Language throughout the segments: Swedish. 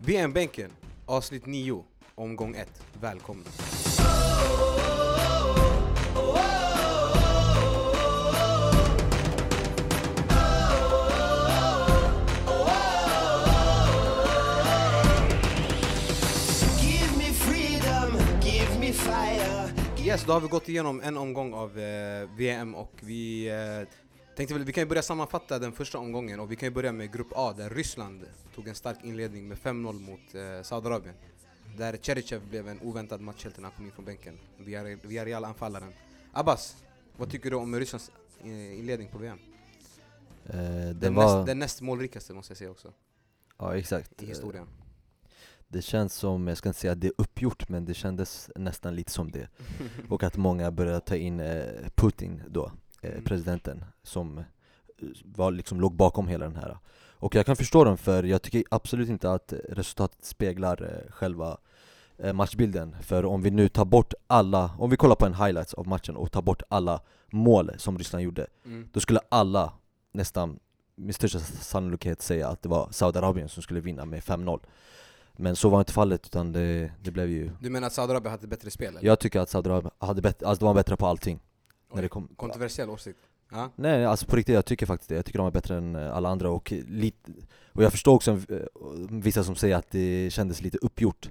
VM-bänken, avsnitt 9, omgång 1. Välkomna. Yes, då har vi gått igenom en omgång av eh, VM och vi eh, tänkte väl, vi kan ju börja sammanfatta den första omgången och vi kan ju börja med Grupp A där Ryssland tog en stark inledning med 5-0 mot eh, Saudiarabien. Där Cherichev blev en oväntad matchhjälte när han kom in från bänken. Via Real-anfallaren. Abbas, vad tycker du om Rysslands eh, inledning på VM? Eh, den, Den, var, näst, den näst målrikaste måste jag säga också, ja exakt. i historien. Det känns som, jag ska inte säga att det är uppgjort, men det kändes nästan lite som det. Och att många började ta in eh, Putin då, eh, Mm. presidenten, som eh, var, liksom, låg bakom hela den här. Och jag kan förstå dem, för jag tycker absolut inte att resultatet speglar eh, själva matchbilden. För om vi nu tar bort alla, om vi kollar på en highlights av matchen och tar bort alla mål som Ryssland gjorde, Mm. då skulle alla nästan med största sannolikhet säga att det var Saudiarabien som skulle vinna med 5-0 Men så var inte fallet utan det, det blev ju Du menar att Saudiarabien hade bättre spel? Eller? Jag tycker att Saudiarabien hade bättre, alltså de var bättre på allting när det kom Kontroversiell åsikt. Ja? Nej alltså på riktigt, jag tycker faktiskt det, jag tycker de var bättre än eh, alla andra och lite Och jag förstår också eh, vissa som säger att det kändes lite uppgjort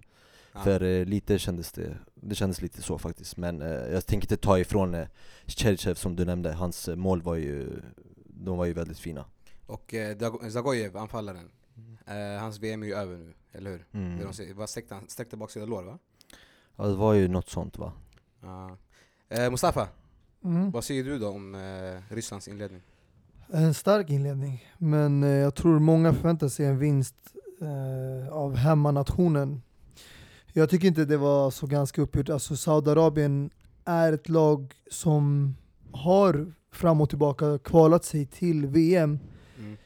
Ja. För eh, lite kändes det, det kändes lite så faktiskt Men jag tänker inte ta ifrån eh, som du nämnde, hans mål var ju, de var ju väldigt fina Och eh, Zagojev, anfallaren, eh, hans VM är ju över nu, eller hur? mm. Det de sträckte? Sträckte baksida lår va? Ja det var ju något sånt va? Ja. Eh, Mustafa, Mm. vad säger du då om eh, Rysslands inledning? En stark inledning, men eh, jag tror många förväntar sig en vinst eh, av hemmanationen. Jag tycker inte det var så ganska uppgjort. Alltså Saudiarabien är ett lag som har fram och tillbaka kvalat sig till VM Mm.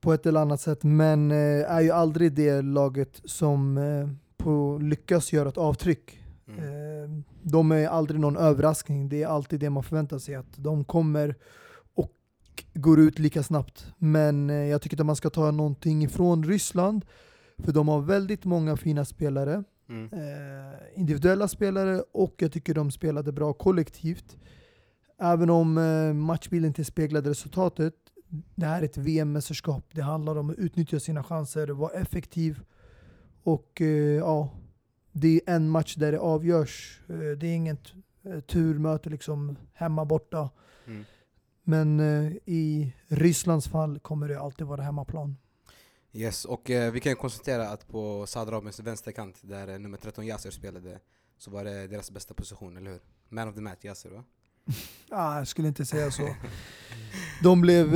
på ett eller annat sätt, men eh, är ju aldrig det laget som eh, på lyckas göra ett avtryck. Mm. De är aldrig någon överraskning, det är alltid det man förväntar sig att de kommer och går ut lika snabbt. Men eh, jag tycker att man ska ta någonting ifrån Ryssland, för de har väldigt många fina spelare, Mm. eh, individuella spelare och jag tycker de spelade bra kollektivt. Även om eh, matchbilden inte speglade resultatet, det här är ett VM-mästerskap. Det handlar om att utnyttja sina chanser, vara effektiv och ja, det är en match där det avgörs. Eh, Det är inget eh, turmöte liksom hemma borta. Mm. Men eh, i Rysslands fall kommer det alltid vara hemmaplan. Yes, och vi kan konstatera att på Saudiarabiens vänsterkant, där nummer 13 Yasser spelade, så var det deras bästa position, eller hur? Man of the match, Yasser va? Ah, jag skulle inte säga så. De blev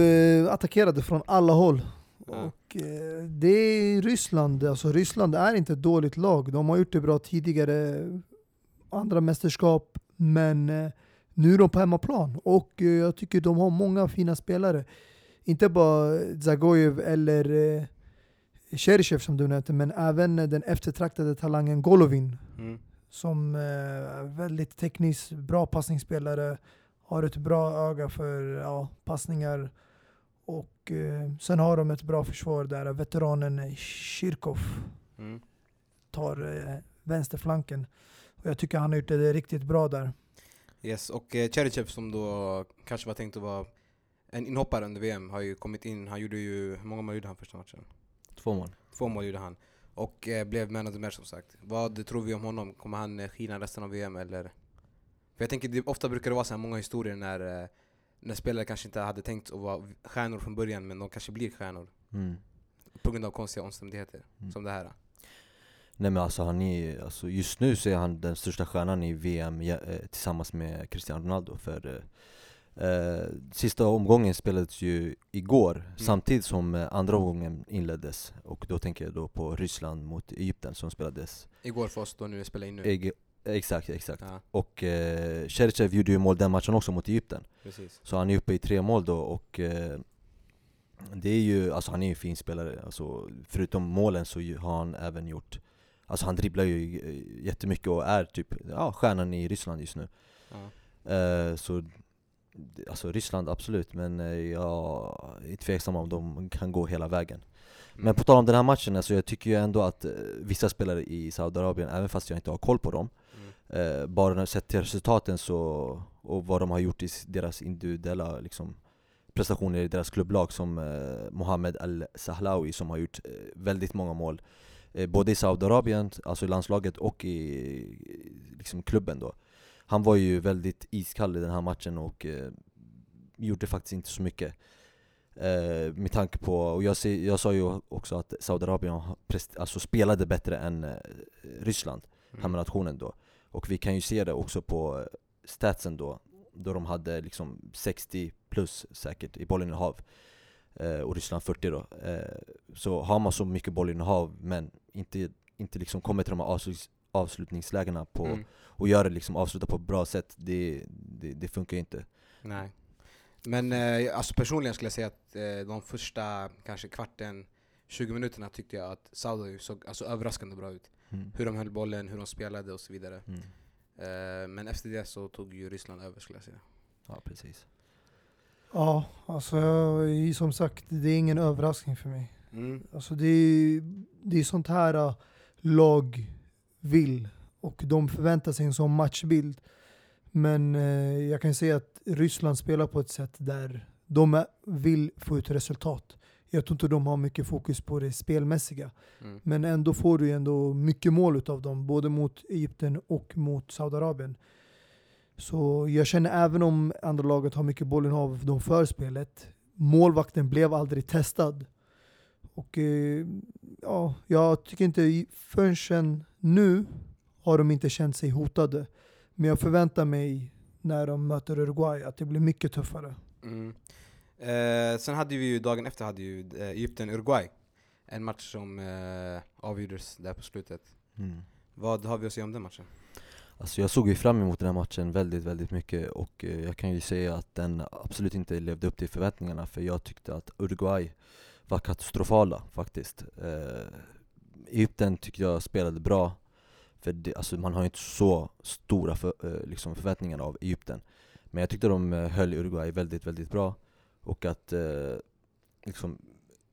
attackerade från alla håll. Och eh, det är Ryssland, alltså Ryssland är inte ett dåligt lag. De har gjort det bra tidigare, andra mästerskap, men eh, nu är de på hemmaplan. Och eh, jag tycker de har många fina spelare. Inte bara Zagojev eller eh, Cherchev som du nämnde, men även den eftertraktade talangen Golovin Mm. som eh, är väldigt tekniskt bra passningsspelare, har ett bra öga för ja, passningar. Och eh, sen har de ett bra försvar där veteranen Kirkov Mm. tar eh, vänsterflanken. Och jag tycker han har gjort det riktigt bra där. Yes, och eh, Cherichev som då kanske var tänkt att vara en inhoppare under VM har ju kommit in, han gjorde ju, hur många mål gjorde han första matchen? Två mål Två mål gjorde han. Och eh, blev man of the match som sagt. Vad tror vi om honom? Kommer han eh, skina resten av VM eller? För jag tänker, det, ofta brukar det vara så här många historier när, eh, när spelare kanske inte hade tänkt att vara stjärnor från början men de kanske blir stjärnor. mm. På grund av konstiga omständigheter, Mm. som det här. Nej men alltså han är, alltså just nu så är han den största stjärnan i VM ja, eh, tillsammans med Cristiano Ronaldo för eh, eh, Sista omgången spelades ju igår, samtidigt som eh, andra omgången inleddes Och då tänker jag då på Ryssland mot Egypten som spelades Igår för oss då nu spelar in nu. Exakt, exakt Ja, Och eh, gjorde ju mål den matchen också mot Egypten precis. Så han är uppe i tre mål då och eh, Det är ju, alltså han är ju en fin spelare, alltså, förutom målen så har han även gjort Alltså han dribblar ju eh, jättemycket och är typ ja, stjärnan i Ryssland just nu Ja. eh, Så alltså Ryssland absolut, men eh, jag är tveksam om de kan gå hela vägen. Mm. Men på tal om den här matchen, alltså jag tycker ju ändå att eh, vissa spelare i Saudiarabien, även fast jag inte har koll på dem. Eh, bara sett till resultaten så, och vad de har gjort i deras individuella liksom, prestationer i deras klubblag som eh, Mohamed Al-Sahlawi som har gjort eh, väldigt många mål eh, Både i Saudiarabien, alltså i landslaget och i liksom, klubben då. Han var ju väldigt iskall i den här matchen och eh, gjorde faktiskt inte så mycket. Eh, Med tanke på, och jag, ser, jag sa ju också att Saudiarabien alltså spelade bättre än eh, Ryssland Mm. hemmanationen då Och vi kan ju se det också på statsen då Då de hade liksom 60 plus säkert i bollinnehav eh, Och Ryssland 40 då eh, Så har man så mycket bollinnehav men inte, inte liksom kommer till de här avsluts, avslutningslägena på Mm. Och gör det liksom, avsluta på ett bra sätt Det, det, det funkar ju inte Nej. Men eh, alltså personligen skulle jag säga att eh, de första kanske kvarten, 20 minuterna tyckte jag att Saudi såg alltså, överraskande bra ut. Mm. Hur de höll bollen, hur de spelade och så vidare. Mm. Eh, men efter det så tog ju Ryssland över skulle jag säga. Ja precis Ja, alltså jag- som sagt, det är ingen överraskning för mig. Mm. Alltså det är, det är sånt här äh, lag vill och de förväntar sig en sån matchbild. Men eh, jag kan säga att Ryssland spelar på ett sätt där de vill få ut resultat. Jag tror inte de har mycket fokus på det spelmässiga. Mm. Men ändå får du ändå mycket mål utav dem, både mot Egypten och mot Saudiarabien. Så jag känner även om andra laget har mycket bollinnehav de för spelet, målvakten blev aldrig testad. Och eh, ja, jag tycker inte, förrän nu har de inte känt sig hotade. Men jag förväntar mig när de möter Uruguay att det blir mycket tuffare. Mm. Eh, sen hade vi ju dagen efter hade ju eh, Egypten-Uruguay. En match som eh, avgjordes där på slutet. mm. Vad har vi att säga om den matchen? Alltså jag såg ju fram emot den här matchen väldigt, väldigt mycket och eh, jag kan ju säga att den absolut inte levde upp till förväntningarna för jag tyckte att Uruguay var katastrofala faktiskt. Eh, Egypten tyckte jag spelade bra, för det, alltså man har ju inte så stora för, eh, liksom förväntningar av Egypten. Men jag tyckte de eh, höll Uruguay väldigt, väldigt bra och att eh, liksom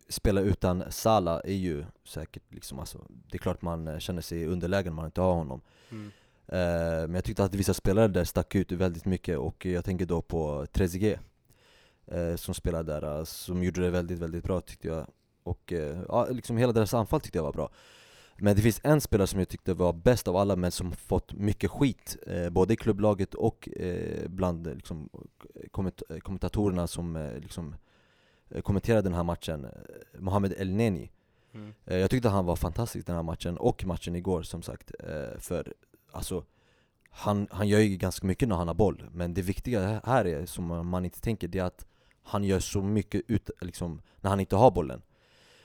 spela utan Salah är ju säkert liksom, alltså, det är klart man eh, känner sig i underläge när man inte har honom. Mm. Eh, Men jag tyckte att vissa spelare där stack ut väldigt mycket och jag tänker då på Trezeguet eh, Som spelade där, eh, som gjorde det väldigt, väldigt bra tyckte jag Och eh, ja, liksom hela deras anfall tyckte jag var bra Men det finns en spelare som jag tyckte var bäst av alla men som fått mycket skit eh, Både i klubblaget och eh, bland eh, liksom, komment- eh, kommentatorerna som eh, liksom, eh, kommenterade den här matchen eh, Mohamed El Neni Mm. Eh, Jag tyckte han var fantastisk den här matchen, och matchen igår som sagt eh, För alltså, han, han gör ju ganska mycket när han har boll Men det viktiga här är, som man inte tänker, det är att han gör så mycket ut, liksom, när han inte har bollen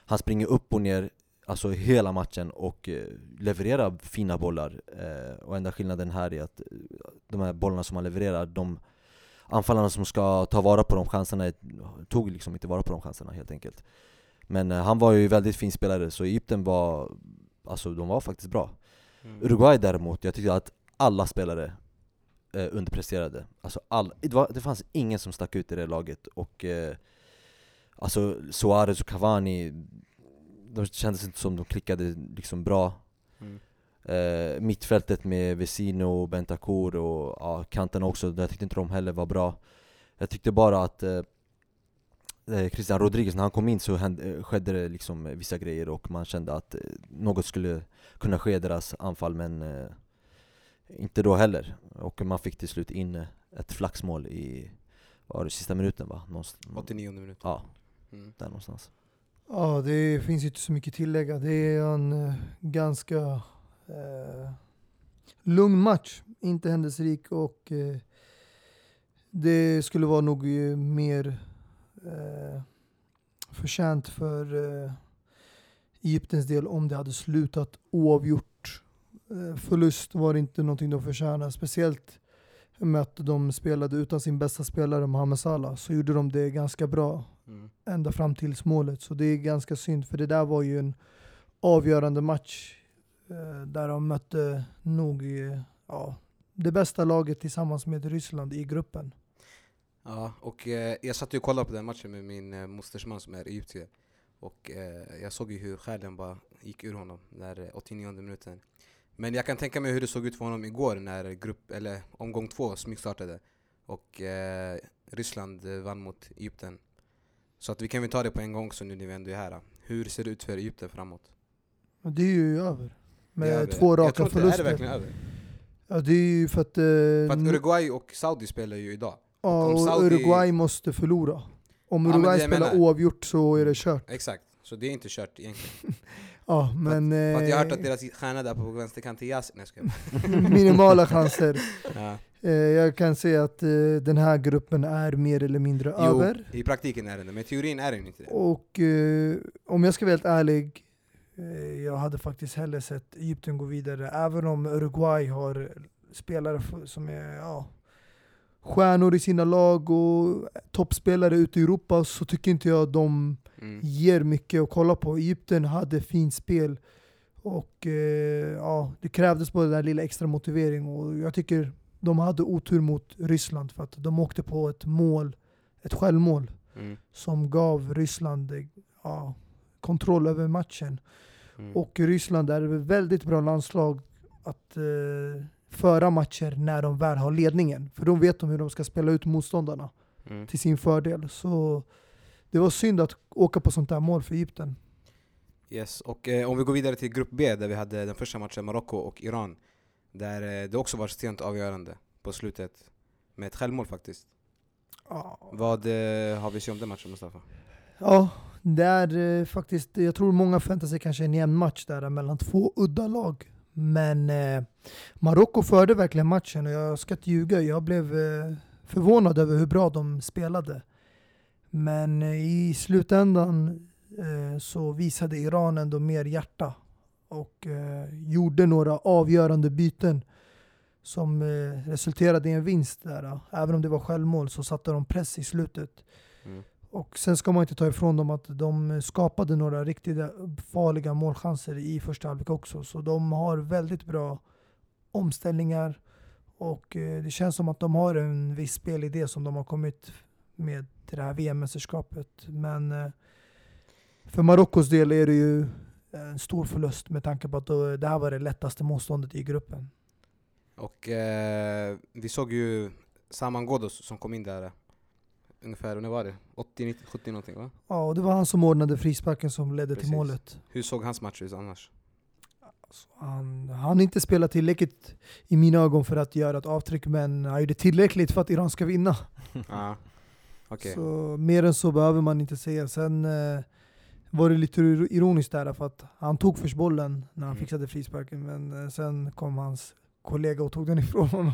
Han springer upp och ner Alltså hela matchen och eh, levererar fina bollar. Eh, Och enda skillnaden här är att eh, de här bollarna som han levererar, de anfallarna som ska ta vara på de chanserna tog liksom inte vara på de chanserna helt enkelt. Men han var ju väldigt fin spelare, så Egypten var, alltså de var faktiskt bra. Mm. Uruguay däremot, jag tyckte att alla spelare eh, underpresterade. Alltså all, det, var, det fanns ingen som stack ut i det laget och eh, Alltså Suarez och Cavani De kändes inte som de klickade liksom bra Mm. eh, Mittfältet med Vesino, Bentancur och ja, kanten också, jag tyckte inte de heller var bra Jag tyckte bara att eh, eh, Christian Rodriguez, när han kom in så hände, eh, skedde det liksom vissa grejer och man kände att eh, något skulle kunna ske i deras anfall men eh, inte då heller. Och man fick till slut in ett flaxmål i, var det, sista minuten va? Någonstans, 89 minut. Ja, Mm. där någonstans. Ja, det finns inte så mycket att tillägga. Det är en eh, ganska eh, lugn match. Inte händelserik och eh, det skulle vara nog eh, mer eh, förtjänt för eh, Egyptens del om det hade slutat oavgjort. Eh, förlust var inte någonting de förtjänade. Speciellt med att de spelade utan sin bästa spelare Mohamed Salah så gjorde de det ganska bra Mm. ända fram till målet. Så det är ganska synd, för det där var ju en avgörande match eh, där de mötte nog eh, ja, det bästa laget tillsammans med Ryssland i gruppen. Ja, och eh, jag satt ju och kollade på den matchen med min eh, mosters man som är egyptier. Och eh, jag såg ju hur själen bara gick ur honom eh, 89 minuten. Men jag kan tänka mig hur det såg ut för honom igår när grupp, eller omgång två smygstartade. Och eh, Ryssland eh, vann mot Egypten. Så att vi kan väl ta det på en gång så nu när vi ändå är här. Hur ser det ut för Egypten framåt? Och Det är ju över. Med över. två jag raka tror inte, förluster. Är det verkligen över? Ja, det är ju för att, eh, För att Uruguay och Saudi spelar ju idag. ja, om och Saudi- Uruguay måste förlora. Om Ja, Uruguay jag spelar menar. oavgjort så är det kört. Exakt. Så det är inte kört egentligen. Ja, men För att jag har hört att eh, deras stjärna där på vänsterkanten Yasin. Nej jag minimala chanser. ja. Eh, jag kan säga att eh, den här gruppen är mer eller mindre Jo, över. i praktiken är den det, men i teorin är den inte det. Och eh, om jag ska vara helt ärlig, jag hade faktiskt hellre sett Egypten gå vidare. Även om Uruguay har spelare som är ja, stjärnor i sina lag och toppspelare ute i Europa så tycker inte jag de Mm. ger mycket att kolla på. Egypten hade fint spel och ja, det krävdes bara den där lilla extra motivering och jag tycker de hade otur mot Ryssland för att de åkte på ett mål, ett självmål Mm. som gav Ryssland ja, kontroll över matchen. Mm. Och Ryssland är ett väldigt bra landslag att eh, föra matcher när de väl har ledningen. För de vet de hur de ska spela ut motståndarna Mm. till sin fördel. Så det var synd att åka på sånt där mål för Egypten. Yes, och eh, om vi går vidare till grupp B där vi hade den första matchen Marocko och Iran. Där eh, det också var sent avgörande på slutet. Med ett självmål faktiskt. Ja, Vad eh, har vi sett om den matchen Mustafa? Ja, det är eh, faktiskt, jag tror många förväntar sig kanske en jämn match där mellan två udda lag. Men eh, Marocko förde verkligen matchen och jag ska inte ljuga, jag blev eh, förvånad över hur bra de spelade. Men eh, i slutändan så visade Iran ändå mer hjärta och eh, gjorde några avgörande byten som eh, resulterade i en vinst där. Även om det var självmål så satte de press i slutet. Mm. Och sen ska man inte ta ifrån dem att de skapade några riktigt farliga målchanser i första halvlek också. Så de har väldigt bra omställningar och eh, det känns som att de har en viss spelidé som de har kommit med till det här VM-mästerskapet. Men eh, för Marockos del är det ju en stor förlust med tanke på att då- det här var det lättaste motståndet i gruppen. Och eh, vi såg ju Saman Ghoddos som kom in där eh, ungefär, när var det? 80, 90, 70 någonting va? Ja, och det var han som ordnade frisparken som ledde Precis. till målet. Hur såg hans match ut annars? Så Han han inte spelat tillräckligt i mina ögon för att göra ett avtryck, men han gjorde tillräckligt för att Iran ska vinna. Ja, okej. Så mer än så behöver man inte säga. Sen eh, var det lite ir- ironiskt där, för att han tog först bollen när han Mm. fixade frisparken, men eh, sen kom hans kollega och tog den ifrån honom.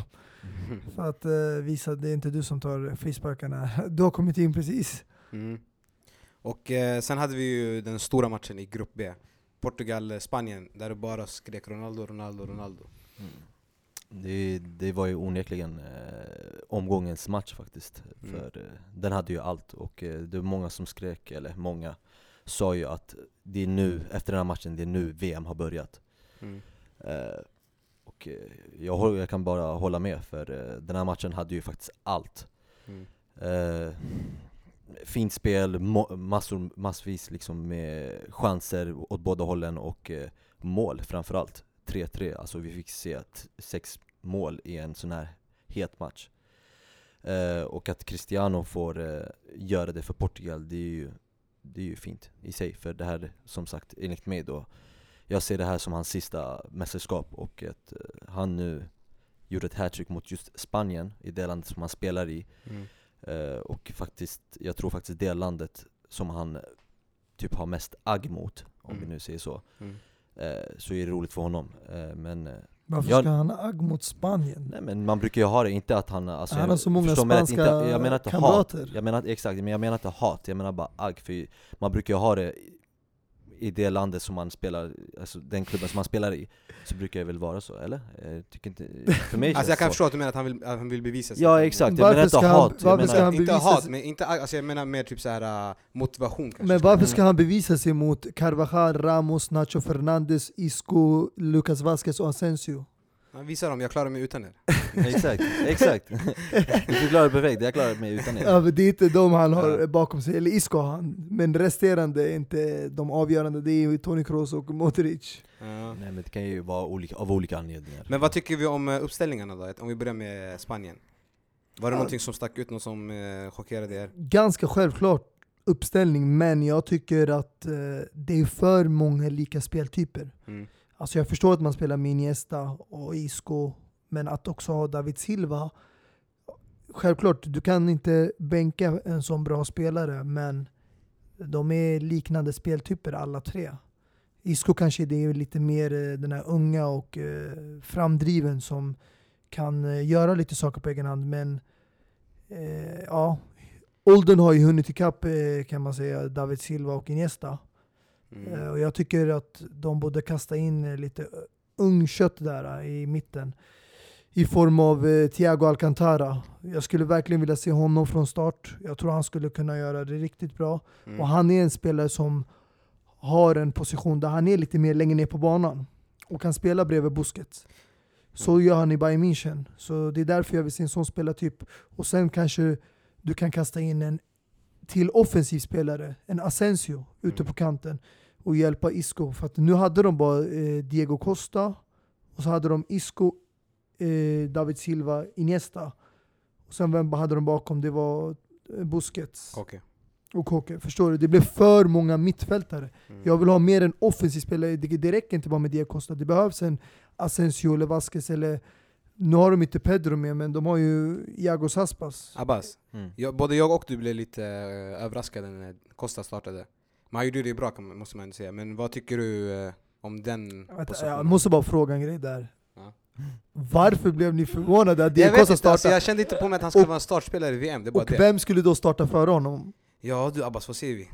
För att eh, visa att det är inte du som tar frisparkarna. Du har kommit in precis. Mm. Och eh, sen hade vi ju den stora matchen i grupp B. Portugal-Spanien, där det bara skrek Ronaldo, Ronaldo, Ronaldo. Mm. Det, det var ju onekligen eh, omgångens match faktiskt. Mm. För eh, den hade ju allt och eh, det var många som skrek, eller många sa ju att det är nu, efter den här matchen, det är nu VM har börjat. Mm. Eh, och eh, jag, jag kan bara hålla med, för eh, den här matchen hade ju faktiskt allt. Mm. Eh, fint spel, massor, massvis liksom med chanser åt båda hållen och eh, mål framförallt. 3-3, alltså vi fick se ett, sex mål i en sån här het match. Eh, och att Cristiano får eh, göra det för Portugal, det är, ju, det är ju fint i sig. För det här, som sagt, enligt mig då, jag ser det här som hans sista mästerskap och att eh, han nu gjorde ett hattrick mot just Spanien, i det landet som han spelar i. Mm. Eh, och faktiskt, jag tror faktiskt det landet som han typ har mest agg mot, om vi Mm. nu säger så, Mm. eh, så är det roligt för honom. Eh, men, Varför Jag- ska han ha agg mot Spanien? nej, men man brukar ju ha det, inte att han... Alltså, Han har så många förstå mig rätt, spanska inte, jag menar inte kamrater. hat, jag menar, exakt, men jag menar inte hat, jag menar bara agg, för man brukar ju ha det i- det landet som man spelar, alltså den klubben som man spelar i, så brukar det väl vara så, eller? Jag tycker inte, för mig Alltså jag kan så. förstå att du menar att han vill, att han vill bevisa sig. Ja exakt, jag Varför menar inte ska han- hat, jag varför menar, ska han inte bevisa hat, sig- men inte, alltså jag menar mer typ så här uh, motivation kanske. Men varför ska han bevisa sig mot Carvajal, Ramos, Nacho Fernandes, Isco, Lucas Vasquez och Asensio? Ja, Visa dem, jag klarar mig utan er. exakt, exakt. du förklarar det perfekt, jag klarar mig utan er. Ja, men det är inte de han har bakom sig, eller Isco har han. Men resterande är inte de avgörande, det är Toni Kroos och Modric. Ja. Nej men det kan ju vara olika, av olika anledningar. Men vad tycker vi om eh, uppställningarna då? Om vi börjar med Spanien. Var det Ja. någonting som stack ut, något som eh, chockerade er? Ganska självklart uppställning, men jag tycker att eh, det är för många lika speltyper. Mm. Alltså jag förstår att man spelar med Iniesta och Isco, men att också ha David Silva. Självklart, du kan inte bänka en sån bra spelare, men de är liknande speltyper alla tre. Isco kanske det är lite mer eh, den här unga och eh, framdriven som kan eh, göra lite saker på egen hand, men eh, ja, åldern har ju hunnit ikapp kan man säga, David Silva och Iniesta. Mm. Eh, Och jag tycker att de borde kasta in lite ungkött där eh, i mitten. I form av eh, Thiago Alcantara. Jag skulle verkligen vilja se honom från start. Jag tror han skulle kunna göra det riktigt bra. Mm. Och han är en spelare som har en position där han är lite mer längre ner på banan och kan spela bredvid Busquets. Så Mm. gör han i Bayern München. Så det är därför jag vill se en sån spelartyp. Och sen kanske du kan kasta in en till offensiv spelare, en Asensio, ute Mm. på kanten och hjälpa Isco. För att nu hade de bara eh, Diego Costa och så hade de Isco, eh, David Silva, Iniesta. Och sen vem hade de bakom? Det var eh, Busquets Okej. och Koke. Förstår du? Det blev för många mittfältare. Mm. Jag vill ha mer en offensiv spelare. Det, det räcker inte bara med Diego Costa. Det behövs en Asensio eller Vasquez eller... Nu har de inte Pedro med, men de har ju Iago Aspas. Abbas, Mm. jag, både jag och du blev lite eh, överraskade när Costa startade. Men han gjorde det bra man- måste man säga. Men vad tycker du eh, om den positionen? Jag måste bara fråga en grej där. Ja. Varför blev ni förvånade att Diego Costa inte, alltså, startade? jag kände inte på mig att han skulle vara en startspelare i VM, det och det. vem skulle då starta före honom? Ja du Abbas, vad säger vi?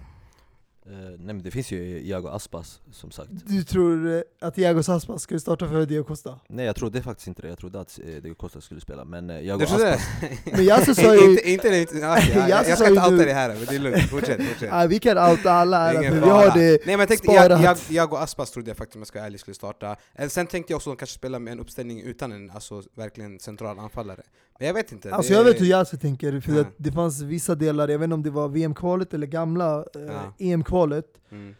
Eh, nej men det finns ju Iago Aspas som sagt. Du tror eh, att Iago Aspas skulle starta före Diego Costa? Nej jag trodde faktiskt inte det, jag trodde att eh, Diego Costa skulle spela men eh, Iago Du Aspas, det? Men Yasu sa ju... inte, inte, inte, okej, ja, jag, jag ska inte outa nu- dig här, men det är lugnt. Fortsätt, fortsätt. Ja, vi kan outa alla Det är här, ingen för vi har det Nej men jag tänkte, sparat. jag, jag, och Aspas trodde jag faktiskt om jag ska vara ärlig skulle starta. Sen tänkte jag också att de kanske spela med en uppställning utan en alltså, verkligen central anfallare. Men jag vet inte. Alltså det, jag vet hur Yasu tänker, för Ja. att det fanns vissa delar, jag vet inte om det var VM-kvalet eller gamla eh, Ja. EM-kvalet, Mm.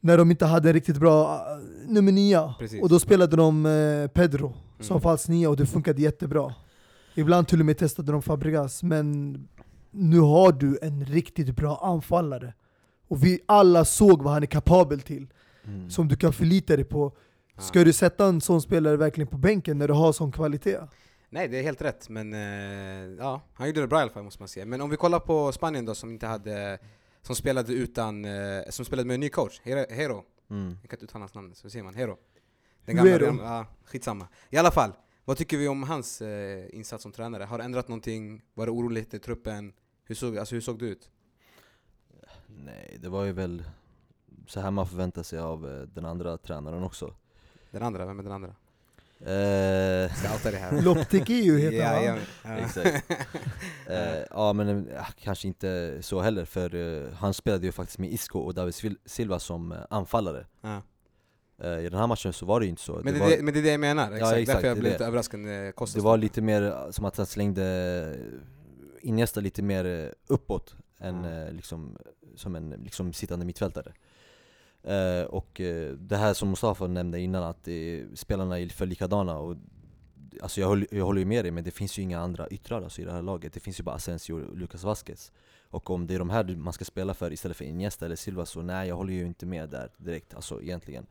när de inte hade riktigt bra eh, nummer nia. Precis. Och då spelade de eh, Pedro som Mm. falsk nia och det funkade jättebra. Ibland till och med testade de Fabregas, men nu har du en riktigt bra anfallare. Och vi alla såg vad han är kapabel till, mm. som du kan förlita dig på. Ja. Ska du sätta en sån spelare verkligen på bänken när du har sån kvalitet? Nej det är helt rätt, men eh, ja, han gjorde det bra i alla fall måste man säga. Men om vi kollar på Spanien då som inte hade, som spelade utan, eh, som spelade med en ny coach, Hero. Mm. jag kan inte uttala hans namn, så säger man Hero. Den gamla, Hero. Ja, skitsamma. I alla fall, vad tycker vi om hans eh, insats som tränare? Har det ändrat någonting? Var det oroligt i truppen? Hur såg, alltså, hur såg det ut? Nej det var ju väl så här man förväntar sig av eh, den andra tränaren också. Den andra, vem är den andra? Eh, Ska jag outa det här? Lopetegui heter Ja, han ja, ja. Exakt. Eh, ja men eh, ja, kanske inte så heller för han spelade ju faktiskt med Isco och David Sil- Silva som anfallare. Ja. I den här matchen så var det ju inte så. Men, det, det, var, det, men det är det jag menar, exakt. exakt, därför jag blev lite överraskad när Costa det var lite mer som att han slängde Iniesta lite mer uppåt än Ja. liksom, som en liksom, sittande mittfältare. Eh, och eh, det här som Mustafa nämnde innan, att spelarna är för likadana. Och, alltså jag, håller, jag håller ju med dig, men det finns ju inga andra yttrar alltså, i det här laget. Det finns ju bara Asensio och Lucas Vasquez. Och om det är de här du- man ska spela för istället för Iniesta eller Silva, så nej jag håller ju inte med där direkt, alltså egentligen.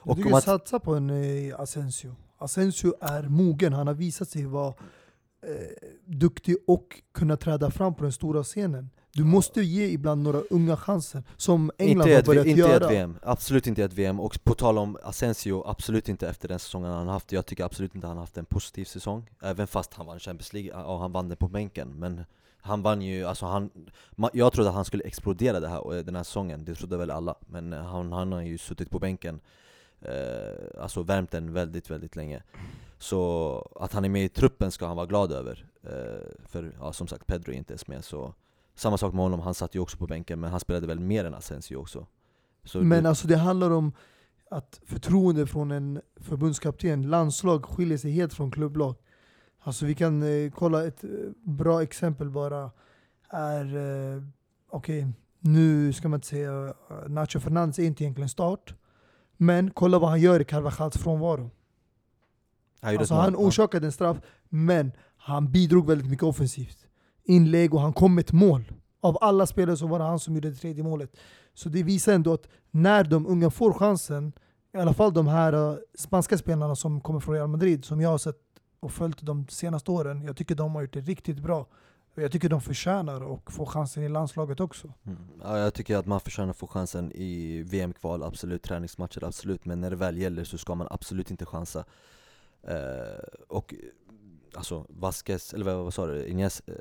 Och om att, satsa på en eh, Asensio. Asensio är mogen, han har visat sig vara eh, duktig och kunna träda fram på den stora scenen. Du måste ge ibland några unga chanser, som England inte har ett, börjat inte göra. ett VM, absolut inte ett VM. Och på tal om Asensio, absolut inte efter den säsongen han haft. Jag tycker absolut inte han haft en positiv säsong. Även fast han vann Champions League, ja han vann den på bänken. Men han vann ju, alltså han, jag trodde att han skulle explodera det här, eh, den här säsongen, det trodde väl alla. Men eh, han, han har ju suttit på bänken, eh, alltså värmt den väldigt, väldigt länge. Så att han är med i truppen ska han vara glad över. Eh, för ja, som sagt, Pedro är inte ens med. Så samma sak med honom, han satt ju också på bänken, men han spelade väl mer än Asensio också. Så Men det, alltså det handlar om att förtroende från en, förbundskapten. Landslag skiljer sig helt från klubblag. Alltså vi kan eh, kolla ett eh, bra exempel bara är, eh, okej, nu ska man inte säga eh, Nacho Fernandes är inte egentligen start. Men kolla vad han gör i Carvajals frånvaro. Han Alltså han orsakade en straff, men han bidrog väldigt mycket offensivt. Inlägg och han kom med ett mål. Av alla spelare så var det han som gjorde det tredje målet. Så det visar ändå att när de unga får chansen, i alla fall de här uh, spanska spelarna som kommer från Real Madrid, som jag har sett och följt de senaste åren, jag tycker de har gjort det riktigt bra. Jag tycker de förtjänar att få chansen i landslaget också. Mm. Ja, jag tycker att man förtjänar att få chansen i VM-kval, absolut, träningsmatcher, absolut Men när det väl gäller så ska man absolut inte chansa Uh, Och alltså Vasquez, eller vad, vad sa du? Ines, eh,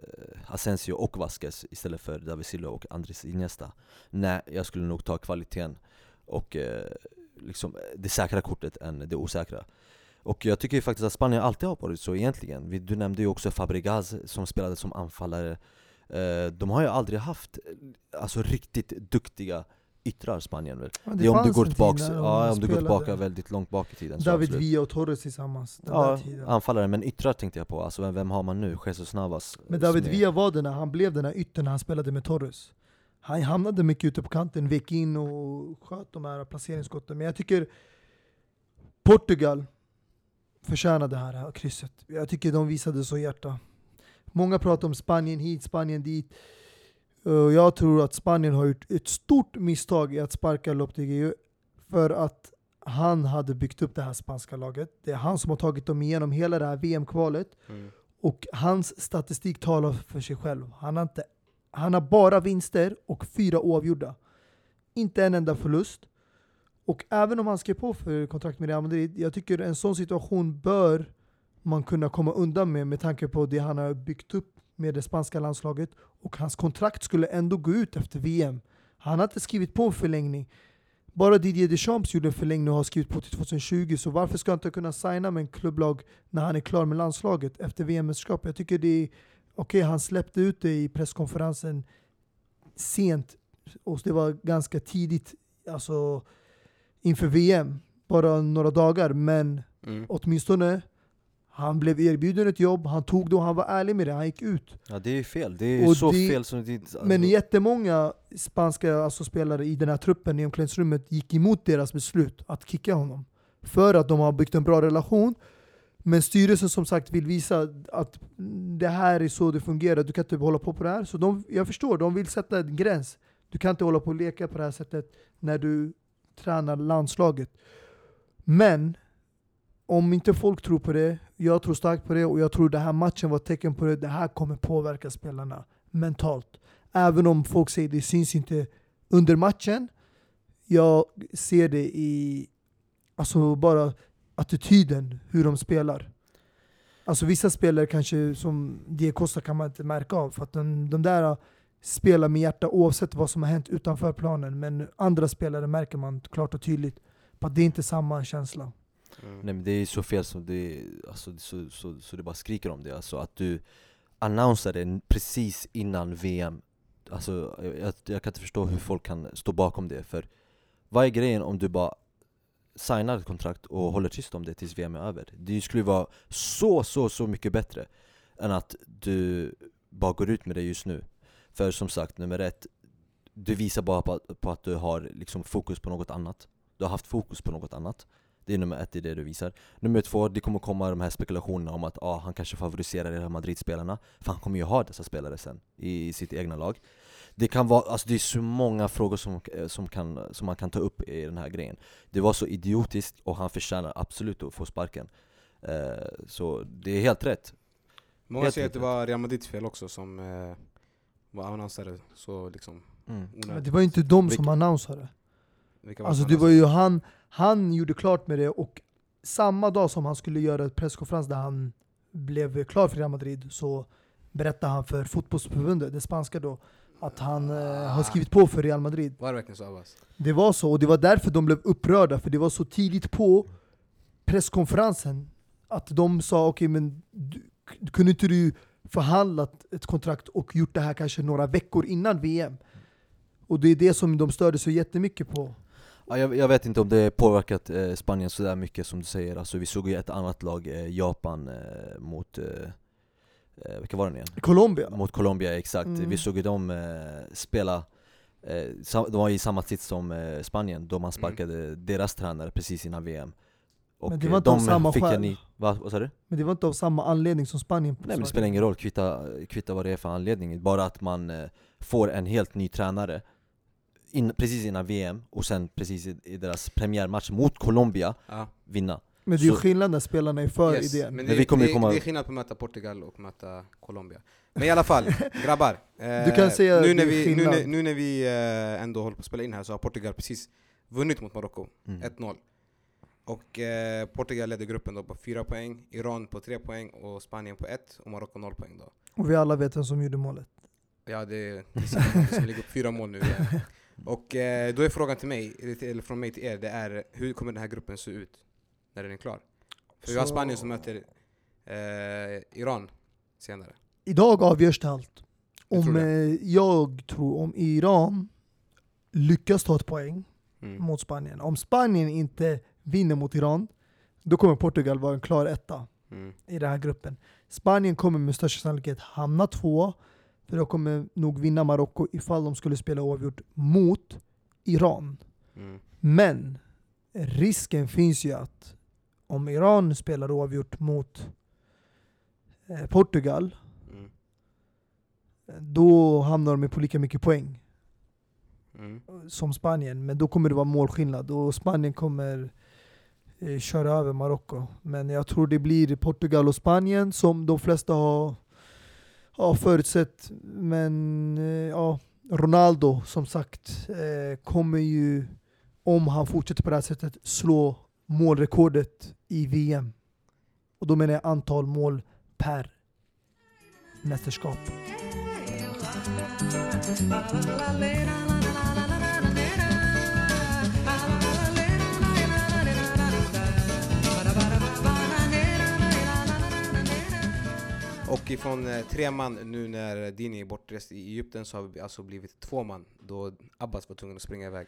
Asensio och Vasquez istället för David Silva och Andres Iniesta. Nej, jag skulle nog ta kvaliteten och eh, liksom eh, det säkra kortet än det osäkra. Och jag tycker ju faktiskt att Spanien alltid har varit så egentligen. Du nämnde ju också Fabregas som spelade som anfallare. Eh, De har ju aldrig haft eh, alltså, riktigt duktiga yttrar Spanien väl? Ja, Det är om du går de ja, om du går tillbaka väldigt långt bak i tiden så David absolut. Villa och Torres tillsammans. Den Ja, där tiden. anfallare, men yttrar tänkte jag på, alltså vem, vem har man nu? Jesus Navas? Men David är- Villa var det när han blev den här yttern när han spelade med Torres. Han hamnade mycket ute på kanten, vek in och sköt de här placeringsskotten. Men jag tycker Portugal förtjänar det här, här krysset. Jag tycker de visade så hjärta. Många pratar om Spanien hit, Spanien dit. Och jag tror att Spanien har gjort ett stort misstag i att sparka Lopetegui för att han hade byggt upp det här spanska laget. Det är han som har tagit dem igenom hela det här VM-kvalet. Mm. Och hans statistik talar för sig själv. Han har, inte, han har bara vinster och fyra oavgjorda. Inte en enda förlust. Och även om han skrev på för kontrakt med Real Madrid, jag tycker en sån situation bör man kunna komma undan med med tanke på det han har byggt upp med det spanska landslaget. Och hans kontrakt skulle ändå gå ut efter VM. Han har inte skrivit på en förlängning. Bara Didier Deschamps gjorde en förlängning och har skrivit på till 2020, så varför ska han inte kunna signa med en klubblag när han är klar med landslaget efter VM-mästerskapet? Jag tycker det är okej, han släppte ut det i presskonferensen sent och det var ganska tidigt alltså, inför VM, bara några dagar, men Mm. åtminstone han blev erbjuden ett jobb, han tog det och han var ärlig med det, han gick ut. Ja det är fel, det är Och så det- fel som det alltså, Men jättemånga spanska alltså, spelare i den här truppen i omklädningsrummet gick emot deras beslut att kicka honom. För att de har byggt en bra relation. Men styrelsen som sagt vill visa att det här är så det fungerar, du kan inte hålla på på det här. Så de, jag förstår, de vill sätta en gräns. Du kan inte hålla på och leka på det här sättet när du tränar landslaget. Men om inte folk tror på det, jag tror starkt på det och jag tror den här matchen var ett tecken på det. Det här kommer påverka spelarna mentalt. Även om folk säger det syns inte under matchen. Jag ser det i alltså bara attityden, hur de spelar. Alltså vissa spelare kanske, som Diakosta Costa kan man inte märka av, för att de, de där spelar med hjärta oavsett vad som har hänt utanför planen. Men andra spelare märker man klart och tydligt på att det är inte samma känsla. Mm. Nej men det är så fel som det, alltså, så, så, så det bara skriker om det alltså att du annonsar det precis innan VM Alltså jag, jag, kan inte förstå hur folk kan stå bakom det för Vad är grejen om du bara signar ett kontrakt och håller tyst om det tills VM är över? Det skulle ju vara så, så, så mycket bättre än att du bara går ut med det just nu För som sagt, nummer ett Du visar bara på, att- på att du har liksom fokus på något annat Du har haft fokus på något annat det är nummer ett, det är det du visar. Nummer två, det kommer komma de här spekulationerna om att ah, han kanske favoriserar Real Madrid-spelarna. För han kommer ju ha dessa spelare sen i sitt egna lag. Det kan vara, alltså det är så många frågor som, eh, som, kan, som man kan ta upp i den här grejen. Det var så idiotiskt och han förtjänar absolut att få sparken. Eh, så det är helt rätt. Många Helt säger att det var Real Madrids fel också som eh, var annonsare så liksom Mm. Men det var ju inte de som annonsade. Alltså det var ju han, han gjorde klart med det och samma dag som han skulle göra ett presskonferens där han blev klar för Real Madrid så berättade han för fotbollsförbundet, det spanska då, att han eh, har skrivit på för Real Madrid. Var det verkligen så Abbas? Det var så, och det var därför de blev upprörda, för det var så tidigt på presskonferensen att de sa okej men du, kunde inte du förhandlat ett kontrakt och gjort det här kanske några veckor innan VM? Och det är det som de störde sig jättemycket på. Ja, jag, jag vet inte om det påverkat eh, Spanien sådär mycket som du säger, alltså vi såg ju ett annat lag, eh, Japan, eh, mot, eh, eh, vilka var det nu igen? Colombia. Mot Colombia, exakt. Mm. Vi såg ju dem eh, spela, eh, de var i samma sits som eh, Spanien, då man sparkade deras tränare precis innan VM. Och Men det var inte av de samma fick skäl. en ny, va, vad sa du? Men det var inte av samma anledning som Spanien. Nej men det spelar ingen roll, kvitta, kvitta vad det är för anledning, bara att man får en helt ny tränare in, precis innan VM, och sen precis i, i deras premiärmatch mot Colombia, Ja. vinna. Men det är ju skillnad när spelarna är för Yes, idén. Men Men det, vi kommer det, komma- det är skillnad på att möta Portugal och möta Colombia. Men i alla fall, grabbar. eh, Du kan säga nu att när det är vi, nu, när, nu när vi eh, ändå håller på att spela in här så har Portugal precis vunnit mot Marocko, Mm. 1-0. Och eh, Portugal leder gruppen då på 4 poäng, Iran på 3 poäng och Spanien på 1 och Marocko 0 poäng då. Och vi alla vet vem som gjorde målet. Ja det är det som ligger upp fyra mål nu igen. Och eh, då är frågan till mig, eller från mig till er, det är hur kommer den här gruppen se ut när den är klar? För vi har Så- Spanien som möter eh, Iran senare. Idag avgörs det allt. Jag Om, tror det. eh, jag tror om Iran lyckas ta ett poäng Mm. mot Spanien. Om Spanien inte vinner mot Iran, då kommer Portugal vara en klar etta Mm. i den här gruppen. Spanien kommer med största sannolikhet hamna två, för de kommer nog vinna Marocko ifall de skulle spela oavgjort mot Iran. Mm. Men risken finns ju att om Iran spelar oavgjort mot eh, Portugal, Mm. då hamnar de på lika mycket poäng Mm. som Spanien. Men då kommer det vara målskillnad och Spanien kommer eh, köra över Marocko. Men jag tror det blir Portugal och Spanien som de flesta har, Ja, förutsett. Men ja, Ronaldo som sagt kommer ju, om han fortsätter på det här sättet, slå målrekordet i VM. Och då menar jag antal mål per mästerskap. Och ifrån eh, tre man nu när Dini är bortrest i Egypten så har vi alltså blivit två man då Abbas var tvungen att springa iväg.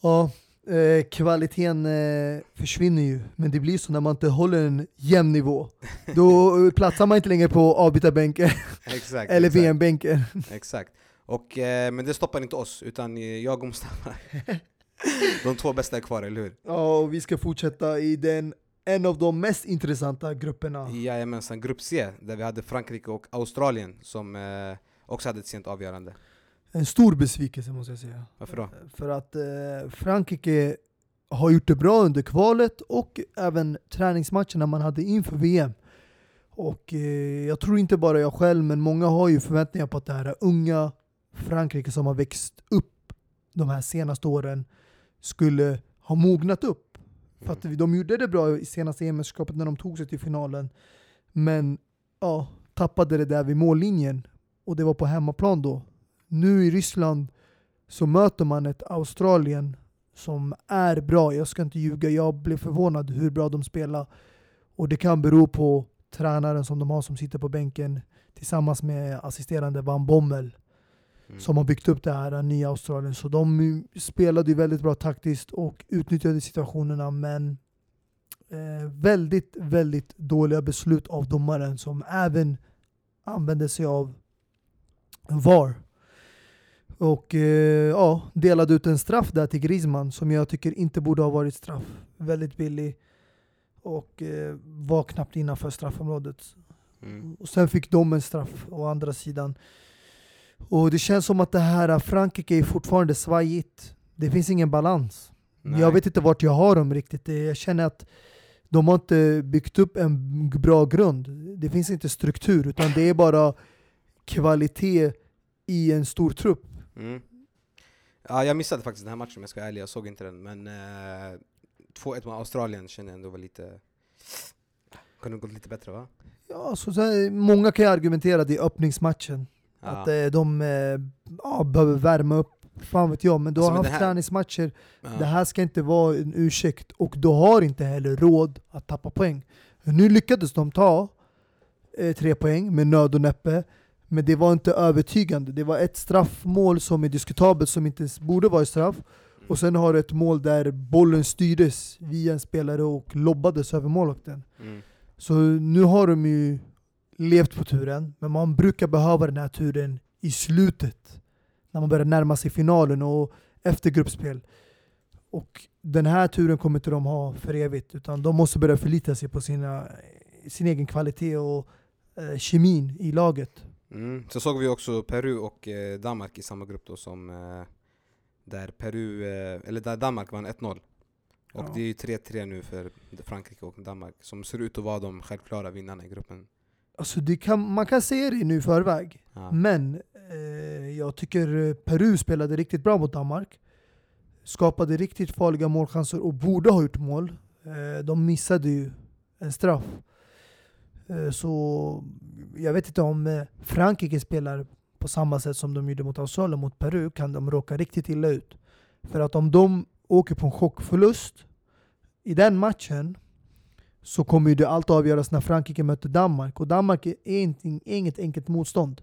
Ja, eh, kvaliteten eh, försvinner ju. Men det blir så när man inte håller en jämn nivå. Då eh, platsar man inte längre på avbytarbänken Exakt. eller VM-bänken. Exakt. Och, eh, men det stoppar inte oss, utan jag och Mustafa. De två bästa är kvar, eller hur? Ja, och vi ska fortsätta i den, en av de mest intressanta grupperna. Jajamensan, Grupp C, där vi hade Frankrike och Australien som eh, också hade ett sent avgörande. En stor besvikelse måste jag säga. Varför då? För att eh, Frankrike har gjort det bra under kvalet och även träningsmatcherna man hade inför VM. Och eh, jag tror inte bara jag själv, men många har ju förväntningar på att det här unga Frankrike som har växt upp de här senaste åren skulle ha mognat upp. För att de gjorde det bra i senaste EM-mästerskapet när de tog sig till finalen. Men ja, tappade det där vid mållinjen. Och det var på hemmaplan då. Nu i Ryssland så möter man ett Australien som är bra. Jag ska inte ljuga, jag blev förvånad hur bra de spelar. Och det kan bero på tränaren som de har som sitter på bänken tillsammans med assisterande Van Bommel Mm. som har byggt upp det här nya Australien. Så de spelade ju väldigt bra taktiskt och utnyttjade situationerna men eh, väldigt, väldigt dåliga beslut av domaren som även använde sig av VAR. Och eh, ja, delade ut en straff där till Griezmann som jag tycker inte borde ha varit straff. Väldigt billig och eh, var knappt innanför straffområdet. Mm. Och sen fick de en straff å andra sidan. Och det känns som att det här Frankrike är fortfarande svajigt. Det finns ingen balans. Nej. Jag vet inte vart jag har dem riktigt. Jag känner att de har inte byggt upp en bra grund. Det finns inte struktur, utan det är bara kvalitet i en stor trupp. Mm. Ja, jag missade faktiskt den här matchen om jag ska vara ärlig, jag såg inte den. Men eh, 2-1 mot Australien känner jag ändå var lite... Kunde gått lite bättre va? Ja, så, så här, många kan ju argumentera det i öppningsmatchen. Ja. Att eh, de eh, ja, behöver värma upp. Fan vet jag, men du Alltså, har haft här- träningsmatcher Ja. Det här ska inte vara en ursäkt och du har inte heller råd att tappa poäng. Nu lyckades de ta eh, tre poäng med nöd och näppe, men det var inte övertygande. Det var ett straffmål som är diskutabelt, som inte borde vara straff. Och sen har du ett mål där bollen styrdes via en spelare och lobbades över målvakten. Mm. Så nu har de ju levt på turen, men man brukar behöva den här turen i slutet. När man börjar närma sig finalen och efter gruppspel. Och den här turen kommer inte de ha för evigt, utan de måste börja förlita sig på sina, sin egen kvalitet och eh, kemin i laget. Mm. Så såg vi också Peru och eh, Danmark i samma grupp då som eh, där Peru, eh, eller där Danmark vann 1-0. Och Ja. det är ju 3-3 nu för Frankrike och Danmark som ser ut att vara de självklara vinnarna i gruppen. Alltså det kan, man kan säga det nu i förväg, Ja. men eh, jag tycker Peru spelade riktigt bra mot Danmark. Skapade riktigt farliga målchanser och borde ha gjort mål. Eh, de missade ju en straff. Eh, så jag vet inte om eh, Frankrike spelar på samma sätt som de gjorde mot Australien mot Peru kan de råka riktigt illa ut. För att om de åker på en chockförlust i den matchen så kommer det allt avgöras när Frankrike möter Danmark. Och Danmark är ingenting- inget enkelt motstånd.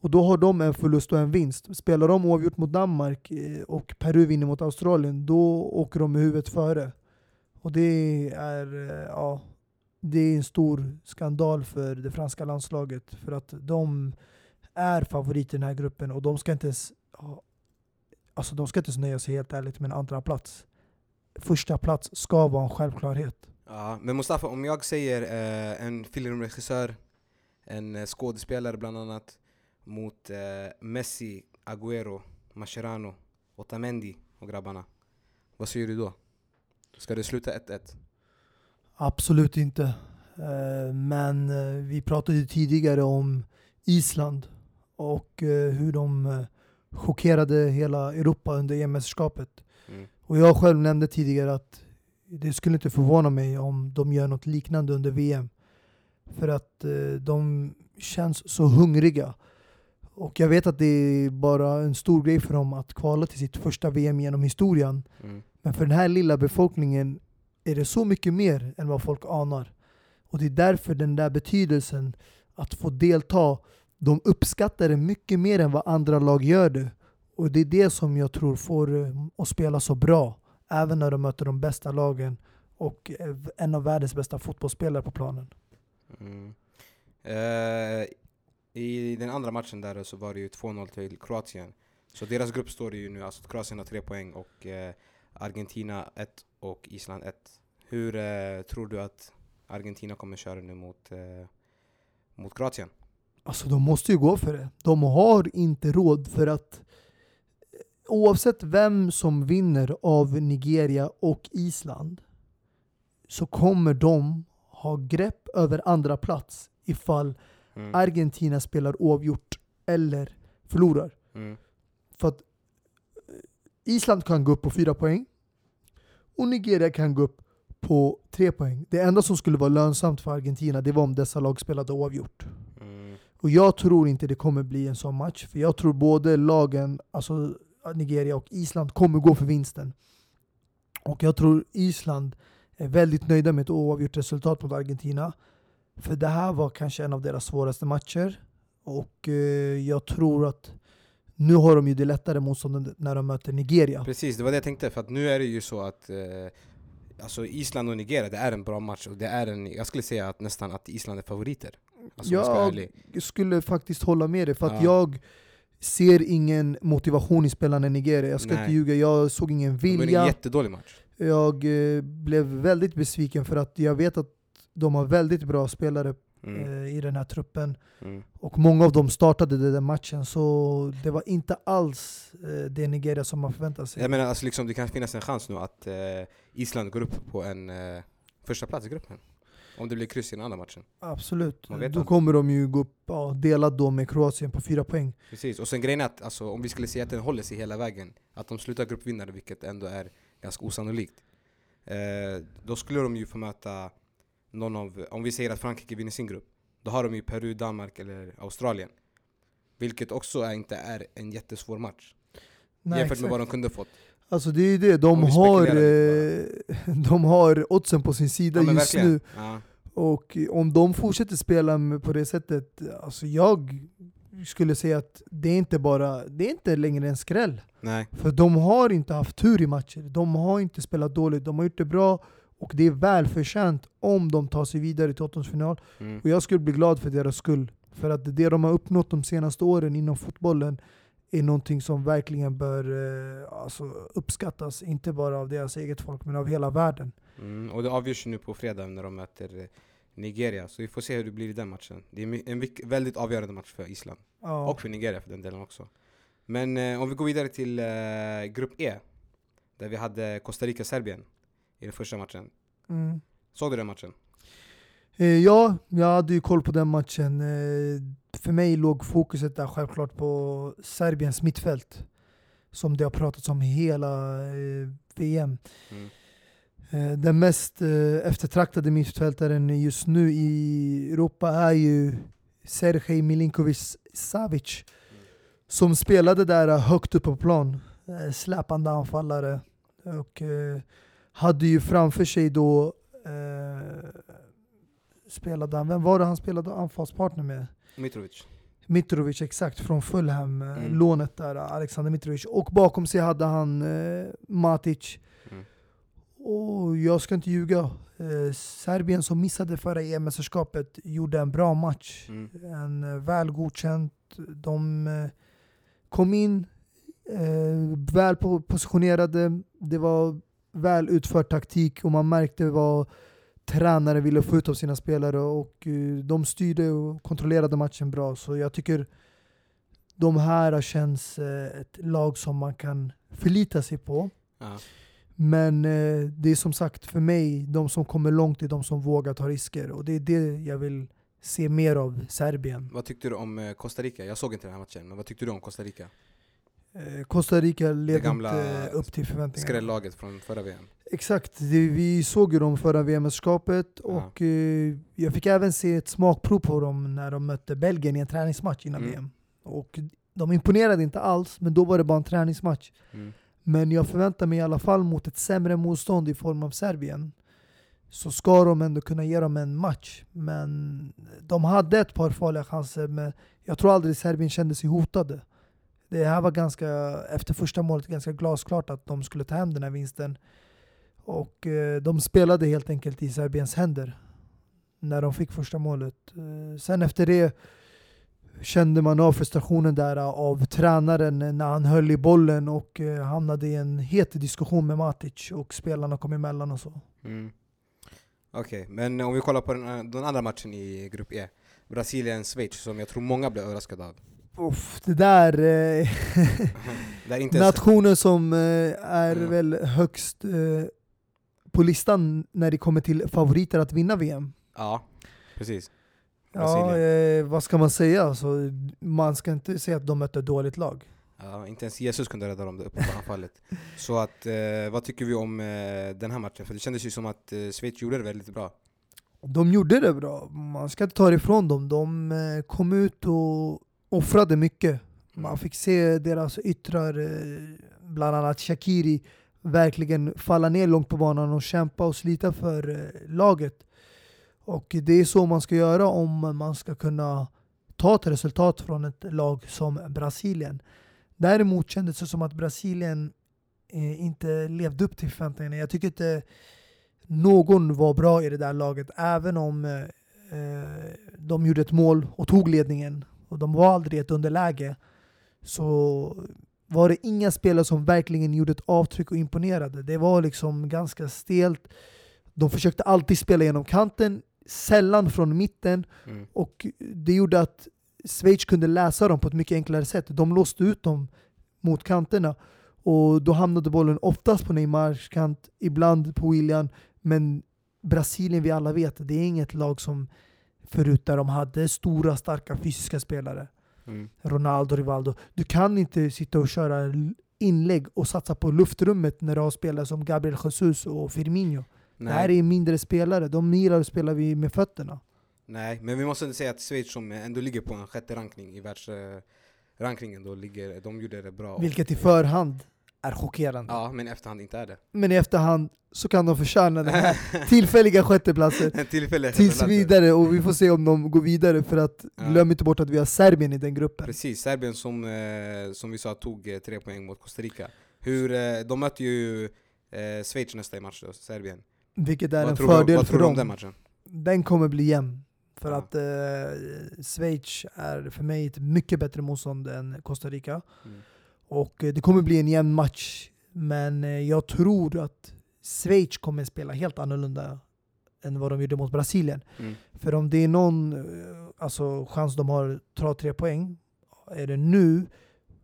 Och då har de en förlust och en vinst. Spelar de oavgjort mot Danmark eh, och Peru vinner mot Australien, då åker de med huvudet före. Och det är, eh, ja, det är en stor skandal för det franska landslaget. För att de är favoriter i den här gruppen och de ska inte ens, ja, alltså de ska inte ens nöja sig helt ärligt med en andra plats. Första plats ska vara en självklarhet. Ja, men Mustafa, om jag säger eh, en filmregissör, en eh, skådespelare bland annat, mot eh, Messi, Agüero, Mascherano, Otamendi och grabbarna. Vad säger du då? Ska det sluta 1-1? Absolut inte. Eh, Men eh, vi pratade tidigare om Island och hur de chockerade hela Europa under EM-mästerskapet. Mm. Och jag själv nämnde tidigare att det skulle inte förvåna mig om de gör något liknande under VM. För att eh, de känns så hungriga. Och jag vet att det är bara en stor grej för dem att kvala till sitt första VM genom historien. Mm. Men för den här lilla befolkningen är det så mycket mer än vad folk anar. Och det är därför den där betydelsen att få delta, de uppskattar det mycket mer än vad andra lag gör det. Och det är det som jag tror får eh, att spela så bra. Även när de möter de bästa lagen och eh, en av världens bästa fotbollsspelare på planen. Mm. Eh, I den andra matchen där så var det ju 2-0 till Kroatien. Så deras grupp står det ju nu, alltså Kroatien har tre poäng och eh, Argentina 1 och Island 1. Hur eh, tror du att Argentina kommer köra nu mot, eh, mot Kroatien? Alltså de måste ju gå för det. De har inte råd för att oavsett vem som vinner av Nigeria och Island så kommer de ha grepp över andra plats ifall Mm. Argentina spelar oavgjort eller förlorar. Mm. För att eh, Island kan gå upp på fyra poäng och Nigeria kan gå upp på tre poäng. Det enda som skulle vara lönsamt för Argentina det var om dessa lag spelade oavgjort. Mm. Och jag tror inte det kommer bli en sån match. För jag tror både lagen, alltså Nigeria och Island, kommer gå för vinsten. Och jag tror Island är väldigt nöjda med ett oavgjort resultat mot Argentina. För det här var kanske en av deras svåraste matcher. Och eh, jag tror att nu har de ju det lättare motstånd när de möter Nigeria. Precis, det var det jag tänkte. För att nu är det ju så att eh, alltså Island och Nigeria, det är en bra match. Och det är en, jag skulle säga att nästan att Island är favoriter. Alltså, jag Jag skulle faktiskt hålla med dig, för att Ja. jag ser ingen motivation i spelarna i Nigeria. Jag ska Nej. inte ljuga, jag såg ingen Det var en vilja. jättedålig match. Jag eh, blev väldigt besviken för att jag vet att de har väldigt bra spelare Mm. eh, i den här truppen. Mm. Och många av dem startade den där matchen, så det var inte alls eh, det Nigeria som man förväntade sig. Jag menar, alltså liksom, det kan finnas en chans nu att eh, Island går upp på en eh, första plats i gruppen. Om det blir kryss i den andra matchen. Absolut. Då aldrig. kommer de ju gå upp ja, delat då med Kroatien på fyra poäng. Precis, och sen grejen är att alltså, om vi skulle säga att den håller sig hela vägen, att de slutar gruppvinnare, vilket ändå är ganska osannolikt. Eh, då skulle de ju få möta någon av, om vi säger att Frankrike vinner sin grupp, då har de ju Peru, Danmark eller Australien. Vilket också är, inte är en jättesvår match. Nej, jämfört exakt. med vad de kunde fått. Alltså det är ju det, de har, eh, de har oddsen på sin sida Ja, just verkligen. nu. Ja. Och om de fortsätter spela på det sättet, alltså jag skulle säga att det är inte bara, det är inte längre en skräll. Nej. För de har inte haft tur i matcher. De har inte spelat dåligt, de har gjort det bra och det är välförtjänt om de tar sig vidare till åttondelsfinal. Mm. Och jag skulle bli glad för deras skull. För att det de har uppnått de senaste åren inom fotbollen är någonting som verkligen bör eh, alltså uppskattas. Inte bara av deras eget folk, men av hela världen. Mm. Och det avgörs nu på fredag när de möter eh, Nigeria, så vi får se hur det blir i den matchen. Det är en väldigt avgörande match för Island. Ja. Och för Nigeria för den delen också. Men eh, om vi går vidare till eh, Grupp E, där vi hade Costa Rica-Serbien i den första matchen. Mm. Såg du den matchen? Eh, ja, jag hade ju koll på den matchen. Eh, för mig låg fokuset där självklart på Serbiens mittfält. Som det har pratats om hela eh, VM. Mm. Eh, Den mest eh, eftertraktade mittfältaren just nu i Europa är ju Sergej Milinkovic Savic. Som spelade där högt upp på plan. Eh, Släpande anfallare. Och hade ju framför sig då eh, spelade han, vem var det han spelade anfallspartner med? Mitrovic. Mitrovic exakt, från Fulham, Mm. lånet där, Alexander Mitrovic. Och bakom sig hade han eh, Matic. Mm. Och jag ska inte ljuga, eh, Serbien som missade förra EM-mästerskapet gjorde en bra match. Mm. En eh, väl godkänt. De eh, kom in eh, väl po- positionerade. Det var väl utförd taktik och man märkte vad tränare ville få ut av sina spelare och eh, de styrde och kontrollerade matchen bra. Så jag tycker de här känns eh, ett lag som man kan förlita sig på. Ja. Men eh, det är som sagt för mig, de som kommer långt är de som vågar ta risker. Och det är det jag vill se mer av Serbien. Vad tyckte du om eh, Costa Rica? Jag såg inte den här matchen, men vad tyckte du om Costa Rica? Eh, Costa Rica levde inte upp till förväntningarna. Skrällaget från förra VM. Exakt, det, vi såg ju dem förra VM-mästerskapet och eh, jag fick även se ett smakprov på dem när de mötte Belgien i en träningsmatch innan Mm. VM. Och de imponerade inte alls, men då var det bara en träningsmatch. Mm. Men jag förväntar mig i alla fall mot ett sämre motstånd i form av Serbien. Så ska de ändå kunna ge dem en match. Men de hade ett par farliga chanser, men jag tror aldrig Serbien kände sig hotade. Det här var ganska, efter första målet, ganska glasklart att de skulle ta hem den här vinsten. Och eh, de spelade helt enkelt i Serbiens händer när de fick första målet. Eh, sen efter det kände man av frustrationen där av tränaren när han höll i bollen och eh, hamnade i en het diskussion med Matic och spelarna kom emellan och så. Mm. Okej, men om vi kollar på den, eh, den andra matchen i Grupp E. Brasilien-Schweiz, som jag tror många blev överraskade av. Uff, det där... Eh, ens, nationen som eh, är Ja. väl högst eh, på listan när det kommer till favoriter att vinna VM. ja, precis. Ja, eh, vad ska man säga? Alltså, man ska inte säga att de mötte ett dåligt lag. Ja, inte ens Jesus kunde rädda dem på anfallet. Så att, eh, vad tycker vi om eh, den här matchen? För det kändes ju som att eh, Schweiz gjorde det väldigt bra. De gjorde det bra, man ska inte ta det ifrån dem. De eh, kom ut och offrade mycket. Man fick se deras yttrar, eh, bland annat Shakiri, verkligen falla ner långt på banan och kämpa och slita för eh, laget. Och det är så man ska göra om man ska kunna ta ett resultat från ett lag som Brasilien. Däremot kändes det som att Brasilien eh, inte levde upp till förväntningarna. Jag tycker inte någon var bra i det där laget, även om eh, eh, de gjorde ett mål och tog ledningen och de var aldrig i ett underläge så var det inga spelare som verkligen gjorde ett avtryck och imponerade. Det var liksom ganska stelt. De försökte alltid spela genom kanten, sällan från mitten Mm. och det gjorde att Schweiz kunde läsa dem på ett mycket enklare sätt. De låste ut dem mot kanterna och då hamnade bollen oftast på Neymars kant, ibland på William. Men Brasilien, vi alla vet, det är inget lag som förut där de hade stora, starka fysiska spelare. Mm. Ronaldo, Rivaldo. Du kan inte sitta och köra inlägg och satsa på luftrummet när du har spelare som Gabriel Jesus och Firmino. Det här Nej, är mindre spelare, de gillar att spela med fötterna. nej, men vi måste inte säga att Schweiz som ändå ligger på en sjätte rankning i då ligger, de gjorde det bra. Vilket i förhand är chockerande. Ja, men i efterhand inte är det. Men i efterhand så kan de förtjäna den här tillfälliga sjätteplatsen En tillfällig tills vidare och vi får se om de går vidare för att Ja. glöm inte bort att vi har Serbien i den gruppen. Precis, Serbien som, eh, som vi sa tog eh, tre poäng mot Costa Rica. Hur, eh, de möter ju eh, Schweiz nästa i match då, Serbien. Vilket är vad en tror fördel vad för tror dem. den matchen? Den kommer bli jämn. För Ja. att eh, Schweiz är för mig ett mycket bättre motstånd än Costa Rica. Mm. Och eh, det kommer bli en jämn match. Men eh, jag tror att Schweiz kommer spela helt annorlunda än vad de gjorde mot Brasilien. Mm. För om det är någon eh, alltså, chans de har att ta tre poäng, är det nu.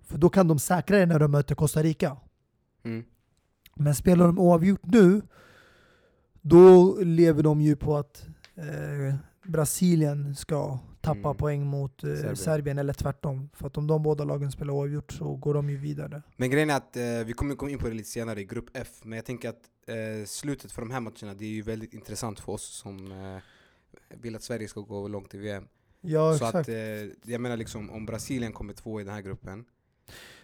För då kan de säkra det när de möter Costa Rica. Mm. Men spelar de oavgjort nu, då lever de ju på att eh, Brasilien ska tappa Mm. poäng mot eh, Serbien. Serbien. eller tvärtom. För att om de båda lagen spelar oavgjort så går de ju vidare. Men grejen är att, eh, vi kommer komma in på det lite senare i grupp F, men jag tänker att eh, slutet för de här matcherna, det är ju väldigt intressant för oss som eh, vill att Sverige ska gå långt i VM. Ja, Så exakt. att, eh, jag menar liksom, om Brasilien kommer två i den här gruppen,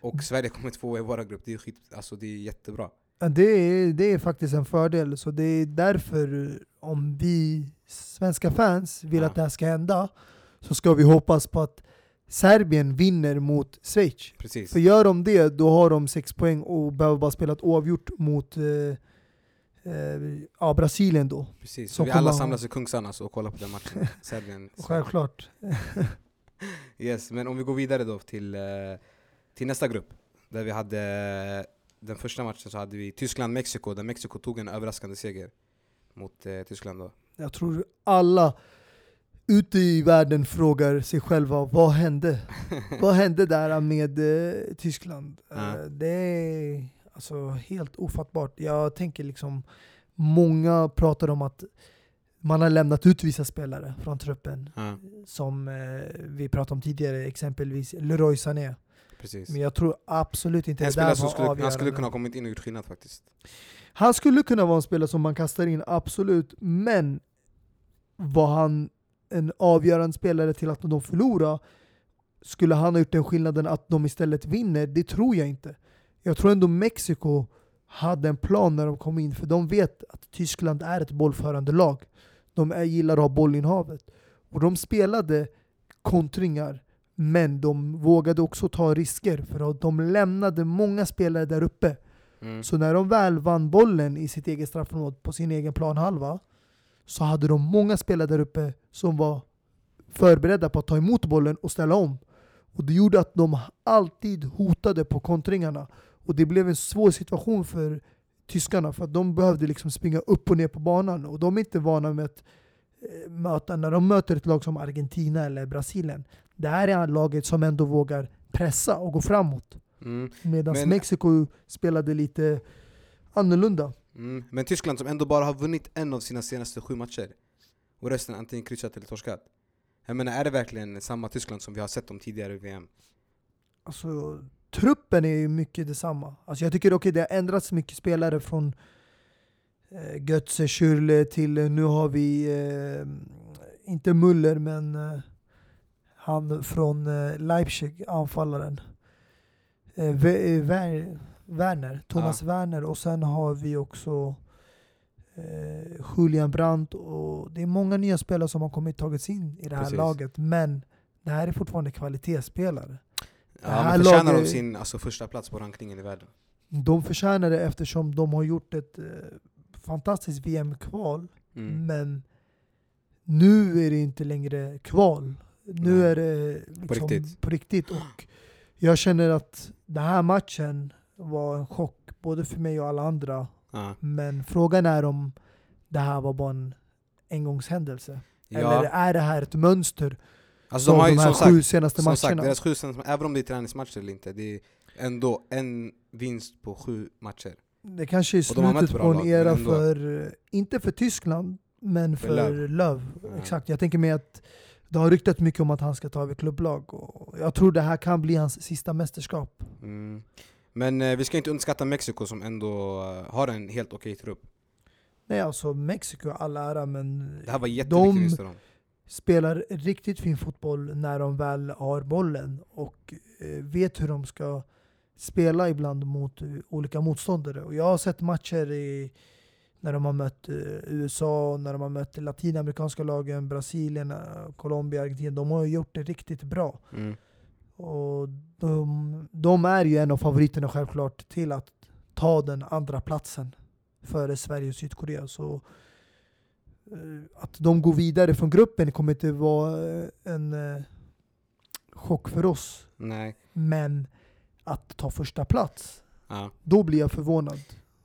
och Sverige kommer två i våra grupp, det är, skit, alltså, det är jättebra. Det är, det är faktiskt en fördel. Så det är därför om vi svenska fans vill Ja. att det här ska hända så ska vi hoppas på att Serbien vinner mot Schweiz. Precis. För gör de det, då har de sex poäng och behöver bara spela ett oavgjort mot eh, eh, ja, Brasilien då. Precis. Så vi alla samlas i Kungsan alltså och kollar på den matchen. Serbien. Självklart. Yes, men om vi går vidare då till, eh, till nästa grupp. Där vi hade den första matchen så hade vi Tyskland-Mexiko, där Mexiko tog en överraskande seger mot eh, Tyskland då. Jag tror alla ute i världen frågar sig själva vad hände? vad hände där med eh, Tyskland? Ja. Eh, det är alltså helt ofattbart. Jag tänker liksom, många pratar om att man har lämnat ut vissa spelare från truppen. Ja, Som eh, vi pratade om tidigare, exempelvis Leroy Sané. Precis. Men jag tror absolut inte En det där var skulle, han avgörande. skulle kunna ha kommit in och gjort skillnad faktiskt. Han skulle kunna vara en spelare som man kastar in, absolut. Men var han en avgörande spelare till att de förlorar, skulle han ha gjort den skillnaden att de istället vinner? Det tror jag inte. Jag tror ändå Mexiko hade en plan när de kom in, för de vet att Tyskland är ett bollförande lag. De är, gillar att ha bollinnehavet. Och de spelade kontringar, men de vågade också ta risker, för att de lämnade många spelare där uppe. Mm. Så när de väl vann bollen i sitt eget straffområde på sin egen planhalva så hade de många spelare där uppe som var förberedda på att ta emot bollen och ställa om. Och det gjorde att de alltid hotade på kontringarna. Och det blev en svår situation för tyskarna för att de behövde liksom springa upp och ner på banan och de är inte vana med att möta, när de möter ett lag som Argentina eller Brasilien. Det här är laget som ändå vågar pressa och gå framåt. Mm. Medan Men- Mexiko spelade lite annorlunda. Mm. Men Tyskland som ändå bara har vunnit en av sina senaste sju matcher, och resten antingen kryssat eller torskat. Jag menar, är det verkligen samma Tyskland som vi har sett dem tidigare i VM? Alltså, truppen är ju mycket detsamma. Alltså, jag tycker okej, det har ändrats mycket spelare från Götze, Schürrle till eh, nu har vi, eh, inte Muller, men eh, han från eh, Leipzig, anfallaren. Eh, Ve- eh, Wer- Werner, Thomas Werner och sen har vi också eh, Julian Brandt och det är många nya spelare som har kommit tagits in i det här Precis. laget men det här är fortfarande kvalitetsspelare. Ja, här men förtjänar de laget- sin alltså, första plats på rankningen i världen? De förtjänar det eftersom de har gjort ett eh, fantastiskt VM-kval Mm. men nu är det inte längre kval. Nu Nej. är det liksom riktigt. på riktigt. Och jag känner att den här matchen var en chock både för mig och alla andra. Ja. Men frågan är om det här var bara en engångshändelse. Eller Ja, är det här ett mönster alltså de har ju de här som sju sagt, senaste som sagt, matcherna? deras sju senaste, även om det är träningsmatcher eller inte, det är ändå en vinst på sju matcher. Det kanske är slutet på en era ändå. för, inte för Tyskland, men För för. Löv. Ja. Exakt, jag tänker mig att det har ryktat mycket om att han ska ta över klubblag. Och jag tror det här kan bli hans sista mästerskap. Mm. Men eh, vi ska inte underskatta Mexiko som ändå eh, har en helt okej trupp. Nej alltså Mexiko all ära, men Det här var de för dem. spelar riktigt fin fotboll när de väl har bollen och eh, vet hur de ska spela ibland mot eh, olika motståndare. Och jag har sett matcher i, när de har mött eh, USA, när de har mött latinamerikanska lagen, Brasilien, eh, Colombia, Argentina. De har gjort det riktigt bra. Mm. Och de, de är ju en av favoriterna självklart till att ta den andra platsen före Sverige och Sydkorea. Så att de går vidare från gruppen kommer inte vara en chock för oss. Nej, Men att ta första plats, ja. då blir jag förvånad.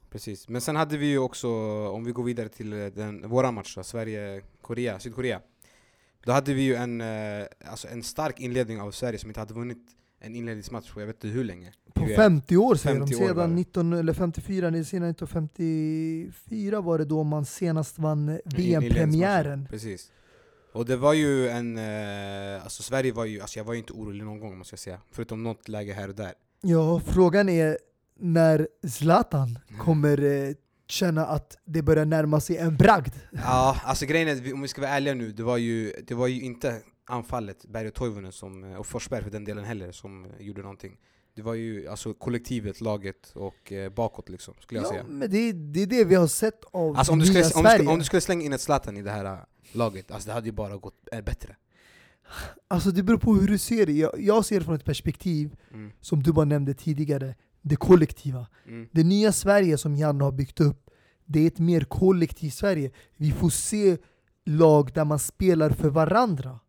Precis, men sen hade vi ju också, om vi går vidare till eh, den, våra då, Sverige-Korea, Sydkorea. Då hade vi ju en, eh, alltså en stark inledning av Sverige som inte hade vunnit en inledningsmatch på jag vet inte hur länge. På VM. 50 år säger 50 de, år sedan det. 19, eller 54, nej, sedan 1954 var det då man senast vann VM-premiären. Precis. Och det var ju en, eh, alltså Sverige var ju, alltså jag var ju inte orolig någon gång måste jag säga. Förutom något läge här och där. Ja, frågan är när Zlatan Mm. kommer eh, känna att det börjar närma sig en bragd. Ja, alltså grejen är, om vi ska vara ärliga nu, det var ju, det var ju inte anfallet, Berg och Toivonen som, eh, och Forsberg för den delen heller, som eh, gjorde någonting. Det var ju alltså kollektivet, laget och eh, bakåt liksom, skulle jag Ja, säga. men det, är- det är det vi har sett av Alltså om du, skulle, om, du skulle, om du skulle slänga in ett Zlatan i det här eh, laget, alltså det hade ju bara gått bättre. Alltså det beror på hur du ser det. Jag, jag ser det från ett perspektiv, Mm. som du bara nämnde tidigare, det kollektiva. Mm. Det nya Sverige som Janne har byggt upp, det är ett mer kollektivt Sverige. Vi får se lag där man spelar för varandra.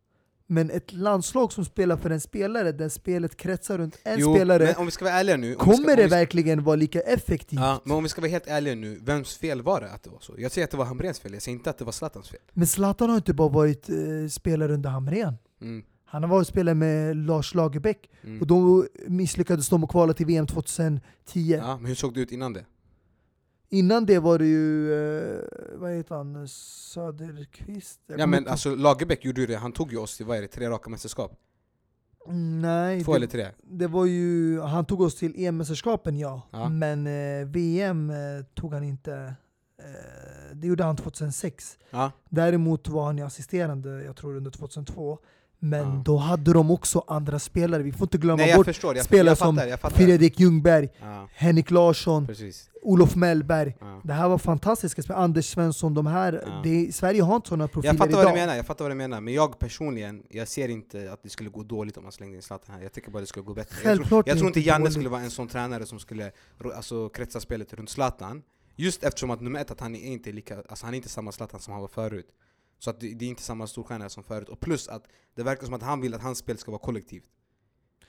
Men ett landslag som spelar för en spelare, där spelet kretsar runt en Jo, spelare, men om vi ska vara ärliga nu, kommer ska, det ska, verkligen vara lika effektivt? Ja, men om vi ska vara helt ärliga nu, vems fel var det att det var så? Jag säger att det var Hamrens fel, jag säger inte att det var Zlatans fel. Men Zlatan har inte bara varit eh, spelare under Hamrén. Mm. Han har varit spelare med Lars Lagerbäck, Mm. och då misslyckades de att kvala till VM 2010. Ja, men hur såg det ut innan det? Innan det var det ju, eh, vad heter han, Söderqvist? Ja men inte- alltså Lagerbäck gjorde ju det, han tog ju oss till vad är det, tre raka mästerskap? Nej, Två det, eller tre? det var ju, han tog oss till EM-mästerskapen ja, Ja. men eh, VM eh, tog han inte. Eh, det gjorde han 2006. Ja, Däremot var han ju assisterande, jag tror under 2002. Men Ja. då hade de också andra spelare, vi får inte glömma nej jag bort förstår, jag, spelare jag som fattar, jag fattar. Fredrik Ljungberg, Ja, Henrik Larsson, precis. Olof Mellberg. Ja. Det här var fantastiska spelare, Anders Svensson, de här, det, Sverige har inte sådana profiler Jag fattar idag. vad du menar, jag fattar vad du menar, men jag personligen, jag ser inte att det skulle gå dåligt om man slängde in Zlatan här, jag tycker bara det skulle gå bättre. Jag tror, Självklart jag tror inte Janne dåligt. skulle vara en sån tränare som skulle alltså, kretsa spelet runt Zlatan, just eftersom att nummer ett, att han är inte lika, alltså han är inte samma Zlatan som han var förut. Så att det, det är inte samma storstjärna som förut, och plus att det verkar som att han vill att hans spel ska vara kollektivt.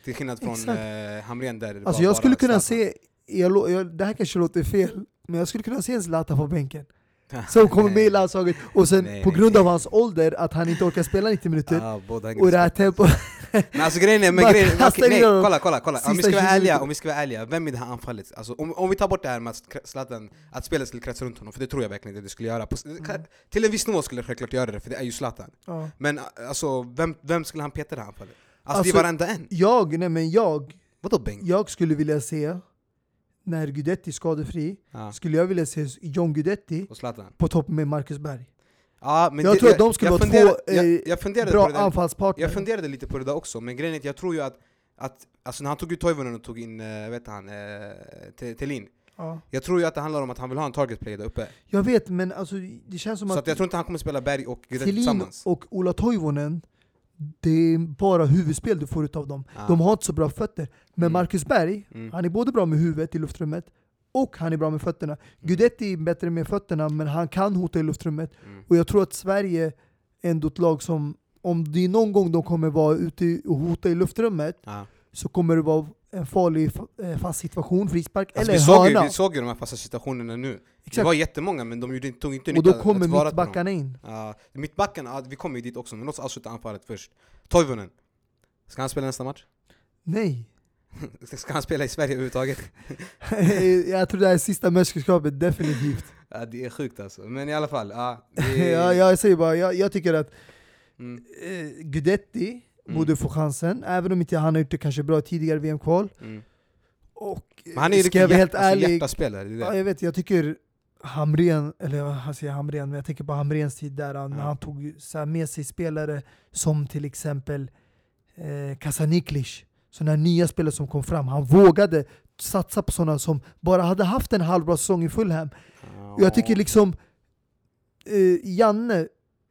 Till skillnad från eh, Hamrén där det Alltså jag skulle kunna Zlatan. se, jag, jag, det här kanske låter fel, men jag skulle kunna se en Zlatan på bänken. Som kommer med i landslaget, och sen Nej, på grund nej. av hans ålder, att han inte orkar spela 90 minuter, hänger och det här tempot. Men alltså grejen är, men Bara grejen, kasta okej, in nej, dem kolla kolla kolla, om vi, sista ska vara 20 ärliga, om vi ska vara ärliga, vem i det här anfallet, alltså, om, om vi tar bort det här med att Zlatan, att spelet skulle kretsa runt honom, för det tror jag verkligen inte det skulle göra. På, Mm. Till en viss nivå skulle det självklart göra det, för det är ju Zlatan. Ja. Men alltså, vem, vem skulle han peta i det här anfallet? Alltså, det Alltså, är varenda en. Jag, nej men jag, Vadå bänk? jag skulle vilja se, när Guidetti är skadefri, Ja. skulle jag vilja se John Guidetti Och Zlatan. på topp med Marcus Berg. Ja, men Jag det- tror att de skulle vara två, jag, eh, jag funderade Bra anfallspartner. Jag funderade lite på det där också, men grejen är att jag tror ju att, att alltså när han tog ut Toivonen och tog in, äh, vet han, äh, Thelin ja. Jag tror ju att det handlar om att han vill ha en target play där uppe. Jag vet, men alltså, det känns som Så att, att jag tror inte han kommer spela Berg och Guidetti Thelin tillsammans. och Ola Toivonen, det är bara huvudspel du får ut av dem. Ja. De har inte så bra fötter. Men Mm. Marcus Berg, Mm. han är både bra med huvudet i luftrummet och han är bra med fötterna. Guidetti är bättre med fötterna, men han kan hota i luftrummet. Mm. Och jag tror att Sverige är ändå ett lag som, om det är någon gång de kommer vara ute och hota i luftrummet, Ja. så kommer det vara en farlig fa- eh, fast situation, frispark Alltså, eller vi, såg hörna. vi såg ju de här fasta situationerna nu. Det Exakt. var jättemånga men de gjorde, tog inte Och nytta då kommer mittbackarna in. Ja, mittbacken, ja, vi kommer ju dit också, men låt oss avsluta anfallet först. Toivonen. Ska han spela nästa match? Nej. Ska han spela i Sverige överhuvudtaget? jag tror det här är sista mästerskapet, definitivt. Ja, det är sjukt alltså. Men i alla fall, ja. Det, ja, jag säger bara, jag, jag tycker att Mm, eh, Guidetti Mm. borde få chansen, även om inte han har gjort det kanske bra tidigare VM-kval. mm. Och Men han är ju riktigt hjärt, alltså, hjärtaspelare, det är ja, det. jag vet, jag tycker Hamren, eller jag säger Hamren, men jag tänker på Hamrens tid där han, Ja. han tog så med sig spelare som till exempel eh, Kasaniklic, sådana nya spelare som kom fram. Han vågade satsa på sådana som bara hade haft en halvbra säsong i Fulham. Och jag tycker liksom, eh, Janne,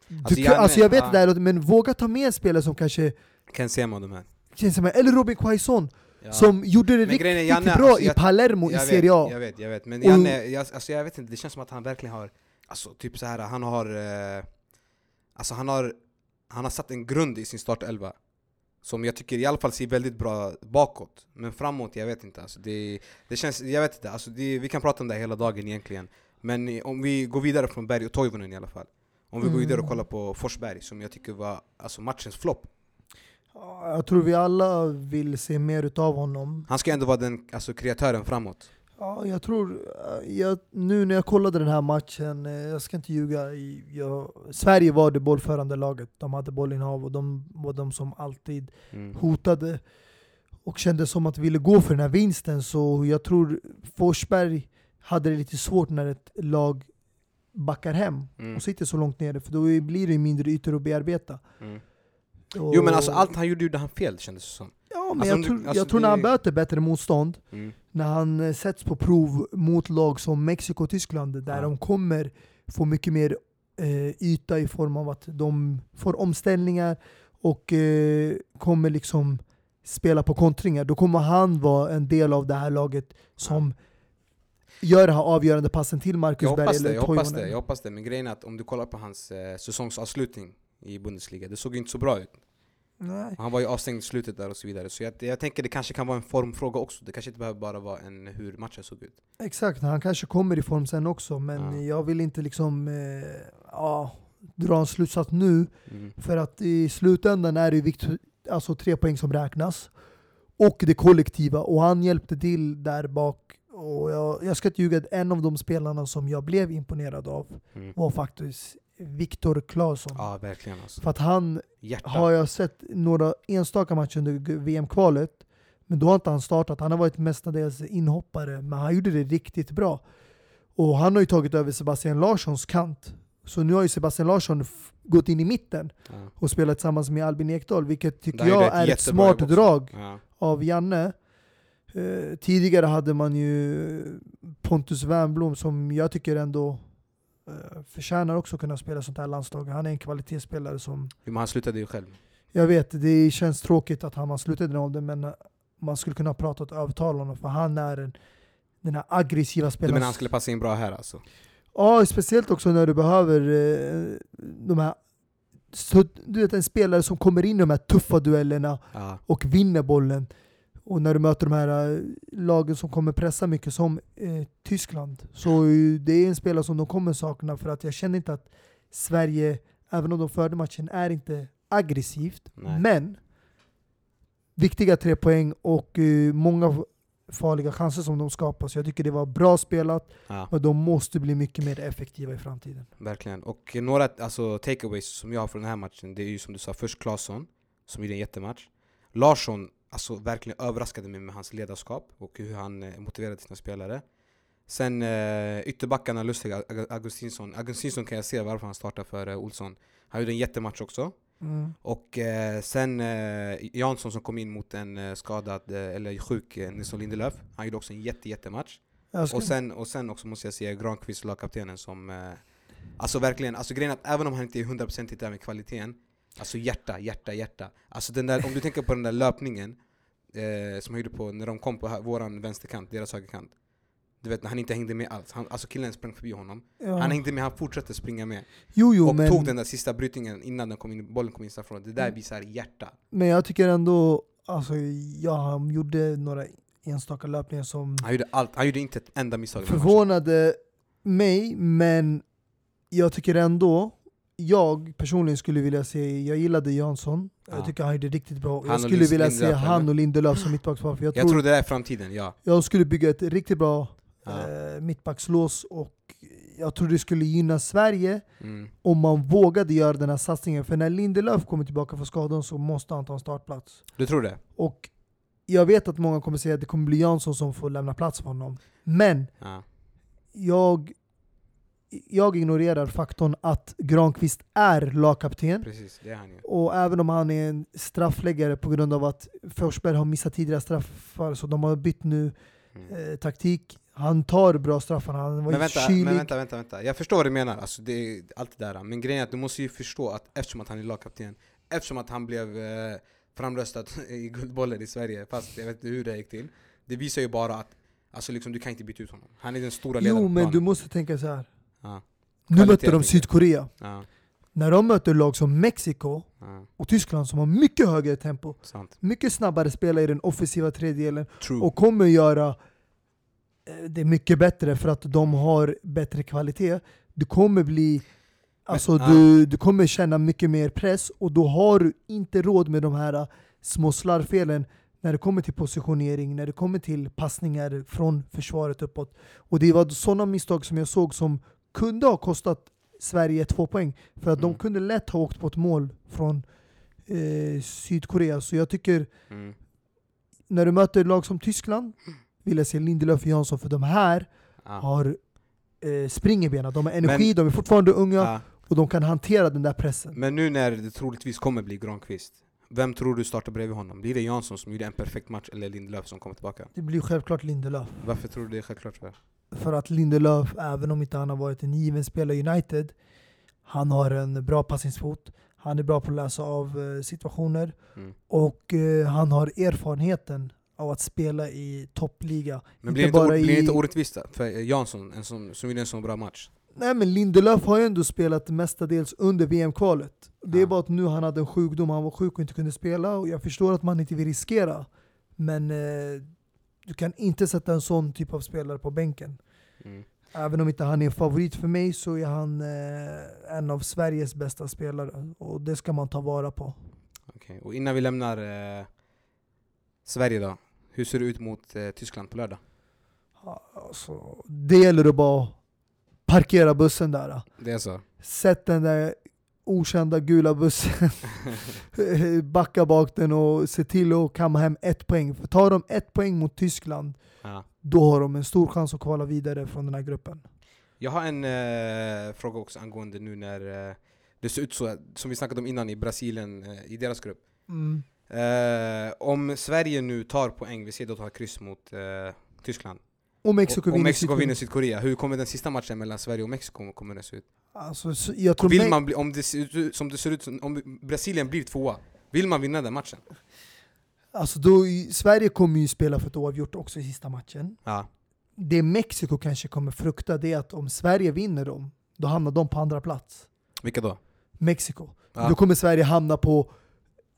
du Alltså, kan, Janne, alltså jag vet ja. det där, men våga ta med en spelare som kanske, Ken Sema och de här. eller Robin Quaison, Ja. som gjorde det riktigt, Janne, riktigt bra alltså, i jag- Palermo i jag Serie A. Jag vet, jag vet. Men Janne, jag, alltså jag vet inte, det känns som att han verkligen har, alltså typ så här, han har, eh, alltså han har, han har satt en grund i sin startelva. Som jag tycker i alla fall ser väldigt bra bakåt. Men framåt, jag vet inte. Alltså det, det känns, jag vet inte, alltså det, vi kan prata om det hela dagen egentligen. Men om vi går vidare från Berg och Toivonen i alla fall. Om vi går Mm. vidare och kollar på Forsberg, som jag tycker var alltså matchens flopp. Ja, Jag tror vi alla vill se mer utav honom. Han ska ändå vara den alltså, kreatören framåt. Ja, jag tror, eh, jag, nu när jag kollade den här matchen, eh, jag ska inte ljuga, jag, Sverige var det bollförande laget. De hade bollinnehav och de var de som alltid Mm. hotade och kände som att de ville gå för den här vinsten. Så jag tror Forsberg hade det lite svårt när ett lag backar hem Mm. och sitter så långt nere, för då blir det mindre ytor att bearbeta. Mm. Och, Jo men alltså allt han gjorde gjorde han fel kändes det som. Ja, men alltså, jag, tror, alltså, jag tror när han möter bättre motstånd, Mm. När han eh, sätts på prov mot lag som Mexiko och Tyskland där Ja. de kommer få mycket mer eh, yta i form av att de får omställningar och eh, kommer liksom spela på kontringar. Då kommer han vara en del av det här laget som gör det här avgörande passen till Marcus Berg hoppas det, eller jag hoppas det, jag hoppas det. Men grejen är att om du kollar på hans eh, säsongsavslutning i Bundesliga, det såg ju inte så bra ut. Nej. Han var ju avstängd i slutet där och så vidare. Så jag, jag tänker det kanske kan vara en formfråga också. Det kanske inte behöver bara vara en hur matchen såg ut. Exakt, han kanske kommer i form sen också men Ja. jag vill inte liksom eh, ja, dra en slutsats nu Mm. För att i slutändan är det vikt, alltså tre poäng som räknas. Och det kollektiva. Och han hjälpte till där bak. Och jag, jag ska inte ljuga, en av de spelarna som jag blev imponerad av Mm. var faktiskt Viktor Claesson. Ja, verkligen alltså. För att han Hjärta. har jag sett några enstaka matcher under VM-kvalet. Men då har inte han startat. Han har varit mestadels inhoppare. Men han gjorde det riktigt bra. Och han har ju tagit över Sebastian Larssons kant. Så nu har ju Sebastian Larsson gått in i mitten Ja. och spelat tillsammans med Albin Ekdal, vilket tycker gjorde jag är ett smart drag Ja. av Janne. Eh, tidigare hade man ju Pontus Wernbloom som jag tycker ändå förtjänar också att kunna spela sånt här landslag. Han är en kvalitetsspelare som, men han slutade ju själv. jag vet, det känns tråkigt att han har slutat i den åldern, men eh, man skulle kunna prata och övertala honom, för han är en, den här aggressiva Du spelaren. menar han skulle passa in bra här alltså? Ja, speciellt också när du behöver eh, de här så, du vet en spelare som kommer in i de här tuffa duellerna Ja. och vinner bollen. Och när du möter de här eh, lagen som kommer pressa mycket som eh, Tyskland. Så eh, det är en spelare som de kommer sakna för att jag känner inte att Sverige, även om de förde matchen, är inte aggressivt. Nej. Men viktiga tre poäng och eh, många farliga chanser som de skapar. Så jag tycker det var bra spelat, ja, men de måste bli mycket mer effektiva i framtiden. verkligen. Och några alltså, takeaways som jag har från den här matchen, det är ju som du sa, först Claesson, som gjorde en jättematch. Larsson, alltså verkligen överraskade mig med hans ledarskap och hur han eh, motiverade sina spelare. Sen eh, ytterbackarna, Lustig, Augustinsson. Augustinsson kan jag se varför han startar för eh, Olsson. Han gjorde en jättematch också. Mm. Och eh, sen eh, Jansson som kom in mot en eh, skadad, eh, eller sjuk eh, Nilsson Lindelöf. Han gjorde också en jätte, jättematch. Jag ska- Och sen, och sen också måste jag säga Granqvist, lagkaptenen som... Alltså verkligen, alltså grejen är att även om han inte är 100% där med kvaliteten Alltså hjärta, hjärta, hjärta. Alltså den där, om du tänker på den där löpningen eh, Som han gjorde på när de kom på våran vänsterkant, deras högerkant. Du vet när han inte hängde med alls, han, alltså killen sprang förbi honom. Ja. Han hängde med, han fortsatte springa med. Jo, jo, Och men, tog den där sista brytningen innan den kom in, bollen kom in från Det där Mm. visar hjärta. Men jag tycker ändå, alltså, ja, han gjorde några enstaka löpningar som Han gjorde allt, han gjorde inte ett enda misstag förvånade mig, men jag tycker ändå, jag personligen skulle vilja se, jag gillade Jansson, Ja. jag tycker han gjorde riktigt bra. Han Jag skulle Lindelöf, vilja se eller? han och Lindelöf som mittbackspar, jag, Jag tror, tror det är framtiden, ja, jag skulle bygga ett riktigt bra ja. eh, mittbackslås och jag tror det skulle gynna Sverige Mm. om man vågade göra den här satsningen. För när Lindelöf kommer tillbaka från skadan så måste han ta en startplats. Du tror det? Och jag vet att många kommer säga att det kommer bli Jansson som får lämna plats för honom. Men Ja. jag jag ignorerar faktorn att Granqvist är lagkapten. Precis, det är han ju. Och även om han är en straffläggare på grund av att Forsberg har missat tidigare straffar, så de har bytt nu Mm. eh, taktik. Han tar bra straffar, han var Men vänta, kylig. men vänta, vänta, vänta. Jag förstår vad du menar, alltså, det allt det där. Men grejen är att du måste ju förstå att eftersom att han är lagkapten, eftersom att han blev eh, framröstad i Guldbollen i Sverige, fast jag vet inte hur det gick till. Det visar ju bara att alltså, liksom, du kan inte byta ut honom. Han är den stora ledaren Jo, men du måste tänka så här. Ja, Nu möter de. Sydkorea. ja, När de möter lag som Mexiko ja, och Tyskland som har mycket högre tempo, sant. mycket snabbare spelare i den offensiva tredjedelen True. och kommer göra eh, det mycket bättre för att de har bättre kvalitet. Du kommer bli Alltså ja. du, du kommer känna mycket mer press och då har du inte råd med de här eh, små slarvfelen när det kommer till positionering, när det kommer till passningar från försvaret uppåt. Och det var sådana misstag som jag såg som kunde ha kostat Sverige två poäng. För att de Mm. kunde lätt ha åkt på ett mål från eh, Sydkorea. Så jag tycker mm. när du möter lag som Tyskland vill jag se Lindelöf och Jansson för de här ja. har eh, spring i benen, de har energi, Men- de är fortfarande unga Ja. och de kan hantera den där pressen. Men nu när det troligtvis kommer bli Granqvist, vem tror du startar bredvid honom? Blir det Jansson som gjorde en perfekt match eller Lindelöf som kommer tillbaka? Det blir självklart Lindelöf. Varför tror du det är självklart? För? För att Lindelöf, även om inte han har varit en given spelare i United, han har en bra passningsfot, han är bra på att läsa av eh, situationer Mm. och eh, han har erfarenheten av att spela i toppliga. Men blir Inte inte, i- inte orättvist för Jansson, en som, som gjorde en så bra match? Nej men Lindelöf har ju ändå spelat mestadels under VM-kvalet. Det är Ja. bara att nu han hade en sjukdom, han var sjuk och inte kunde spela och jag förstår att man inte vill riskera. Men eh, du kan inte sätta en sån typ av spelare på bänken. Mm. Även om inte han är en favorit för mig så är han eh, en av Sveriges bästa spelare och det ska man ta vara på. Okej. Och innan vi lämnar eh, Sverige då, hur ser det ut mot eh, Tyskland på lördag? Alltså, det gäller att bara parkera bussen där. Det är så? Sätt den där okända gula bussen, backa bak den och se till att kamma hem ett poäng. För tar de ett poäng mot Tyskland, ja. då har de en stor chans att kvala vidare från den här gruppen. Jag har en eh, fråga också angående nu när eh, det ser ut så, som vi snackade om innan i Brasilien, eh, i deras grupp. Mm. Eh, om Sverige nu tar poäng, vi ser då tar kryss mot eh, Tyskland. Och Mexiko och, och Mexiko vinner Sydkorea. Hur kommer den sista matchen mellan Sverige och Mexiko kommer den se ut? Alltså, så jag tror Vill man bli, om det ser ut som det ser ut, om Brasilien blir tvåa, vill man vinna den matchen? alltså, då, Sverige kommer ju spela för ett oavgjort också i sista matchen. Ja. Det Mexiko kanske kommer frukta det är att om Sverige vinner dem, då hamnar de på andra plats. Vilka då? Mexiko. Ja. Då kommer Sverige hamna på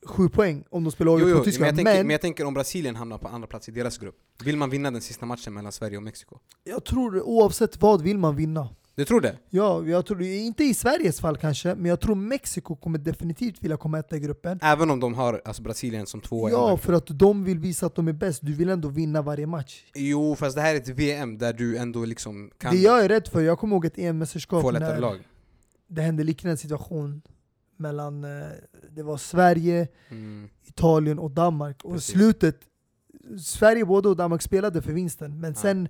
sju poäng om de spelar Jo, oavgjort jo, på men, Tyskland. jag Men, tänker, men jag tänker om Brasilien hamnar på andra plats i deras grupp. Vill man vinna den sista matchen mellan Sverige och Mexiko? jag tror oavsett vad vill man vinna. Du tror det? Ja, jag tror, inte i Sveriges fall kanske, men jag tror Mexiko kommer definitivt vilja komma etta i gruppen. Även om de har alltså, Brasilien som tvåa i Ja, för att de vill visa att de är bäst. Du vill ändå vinna varje match. Jo, fast det här är ett VM där du ändå liksom kan Det jag är rädd för, jag kommer ihåg ett EM-mästerskap när lag. det hände liknande situation mellan, eh, det var Sverige, Mm. Italien och Danmark. Och Precis. slutet, Sverige både och Danmark spelade för vinsten, men Ja. sen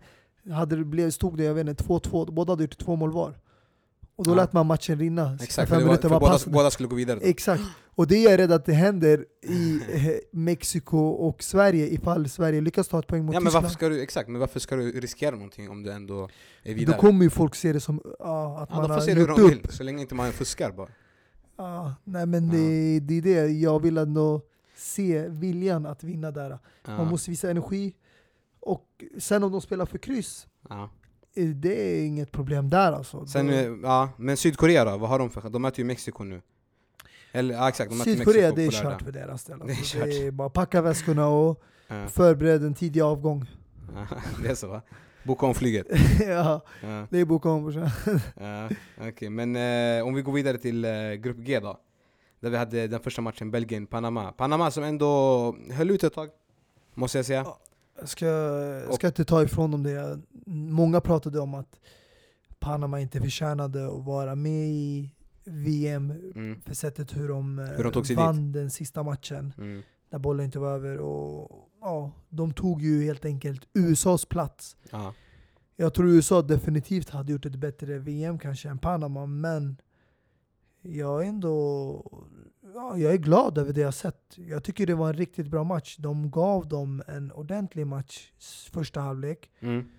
hade det blivit, stod det jag vet inte, 2-2, båda hade gjort två mål var. Och då Ja. lät man matchen rinna. Exakt, för, det var, för var båda, båda skulle gå vidare. Då. Exakt. Och det är jag rädd att det händer i eh, Mexiko och Sverige ifall Sverige lyckas ta ett poäng mot Ja, men Tyskland. varför ska du, exakt, men varför ska du riskera någonting om du ändå är Då vidare? kommer ju folk se det som ja, att ja, man de får har se det hur upp. så länge inte man fuskar bara. Ja, nej men Ja. det, det är det, jag vill ändå se viljan att vinna där. Man Ja. måste visa energi. Och sen om de spelar för kryss, Ja. eh, det är inget problem där alltså. Sen, Då- eh, ja, men Sydkorea då, vad har de för De möter ju Mexiko nu. Eller, ja, exakt, de Sydkorea, det är kört för deras del. Det är Alltså. Det är bara packa väskorna och förbered en tidig avgång. Det är så va? Boka om flyget. ja, Ja. det är boka om. brorsan. Ja, okej. Men eh, om vi går vidare till eh, Grupp G då. Där vi hade den första matchen, Belgien-Panama. Panama som ändå höll ut ett tag, måste jag säga. Jag ska, jag ska inte ta ifrån dem det. Många pratade om att Panama inte förtjänade att vara med i VM Mm, för sättet hur de, eh, Hur de sig vann den sista matchen. mm, När bollen inte var över. Och, ja, de tog ju helt enkelt USAs plats. ja. Jag tror USA definitivt hade gjort ett bättre VM kanske än Panama, men jag är ändå ja, jag är glad över det jag sett. Jag tycker det var en riktigt bra match. De gav dem en ordentlig match första halvlek. Mm.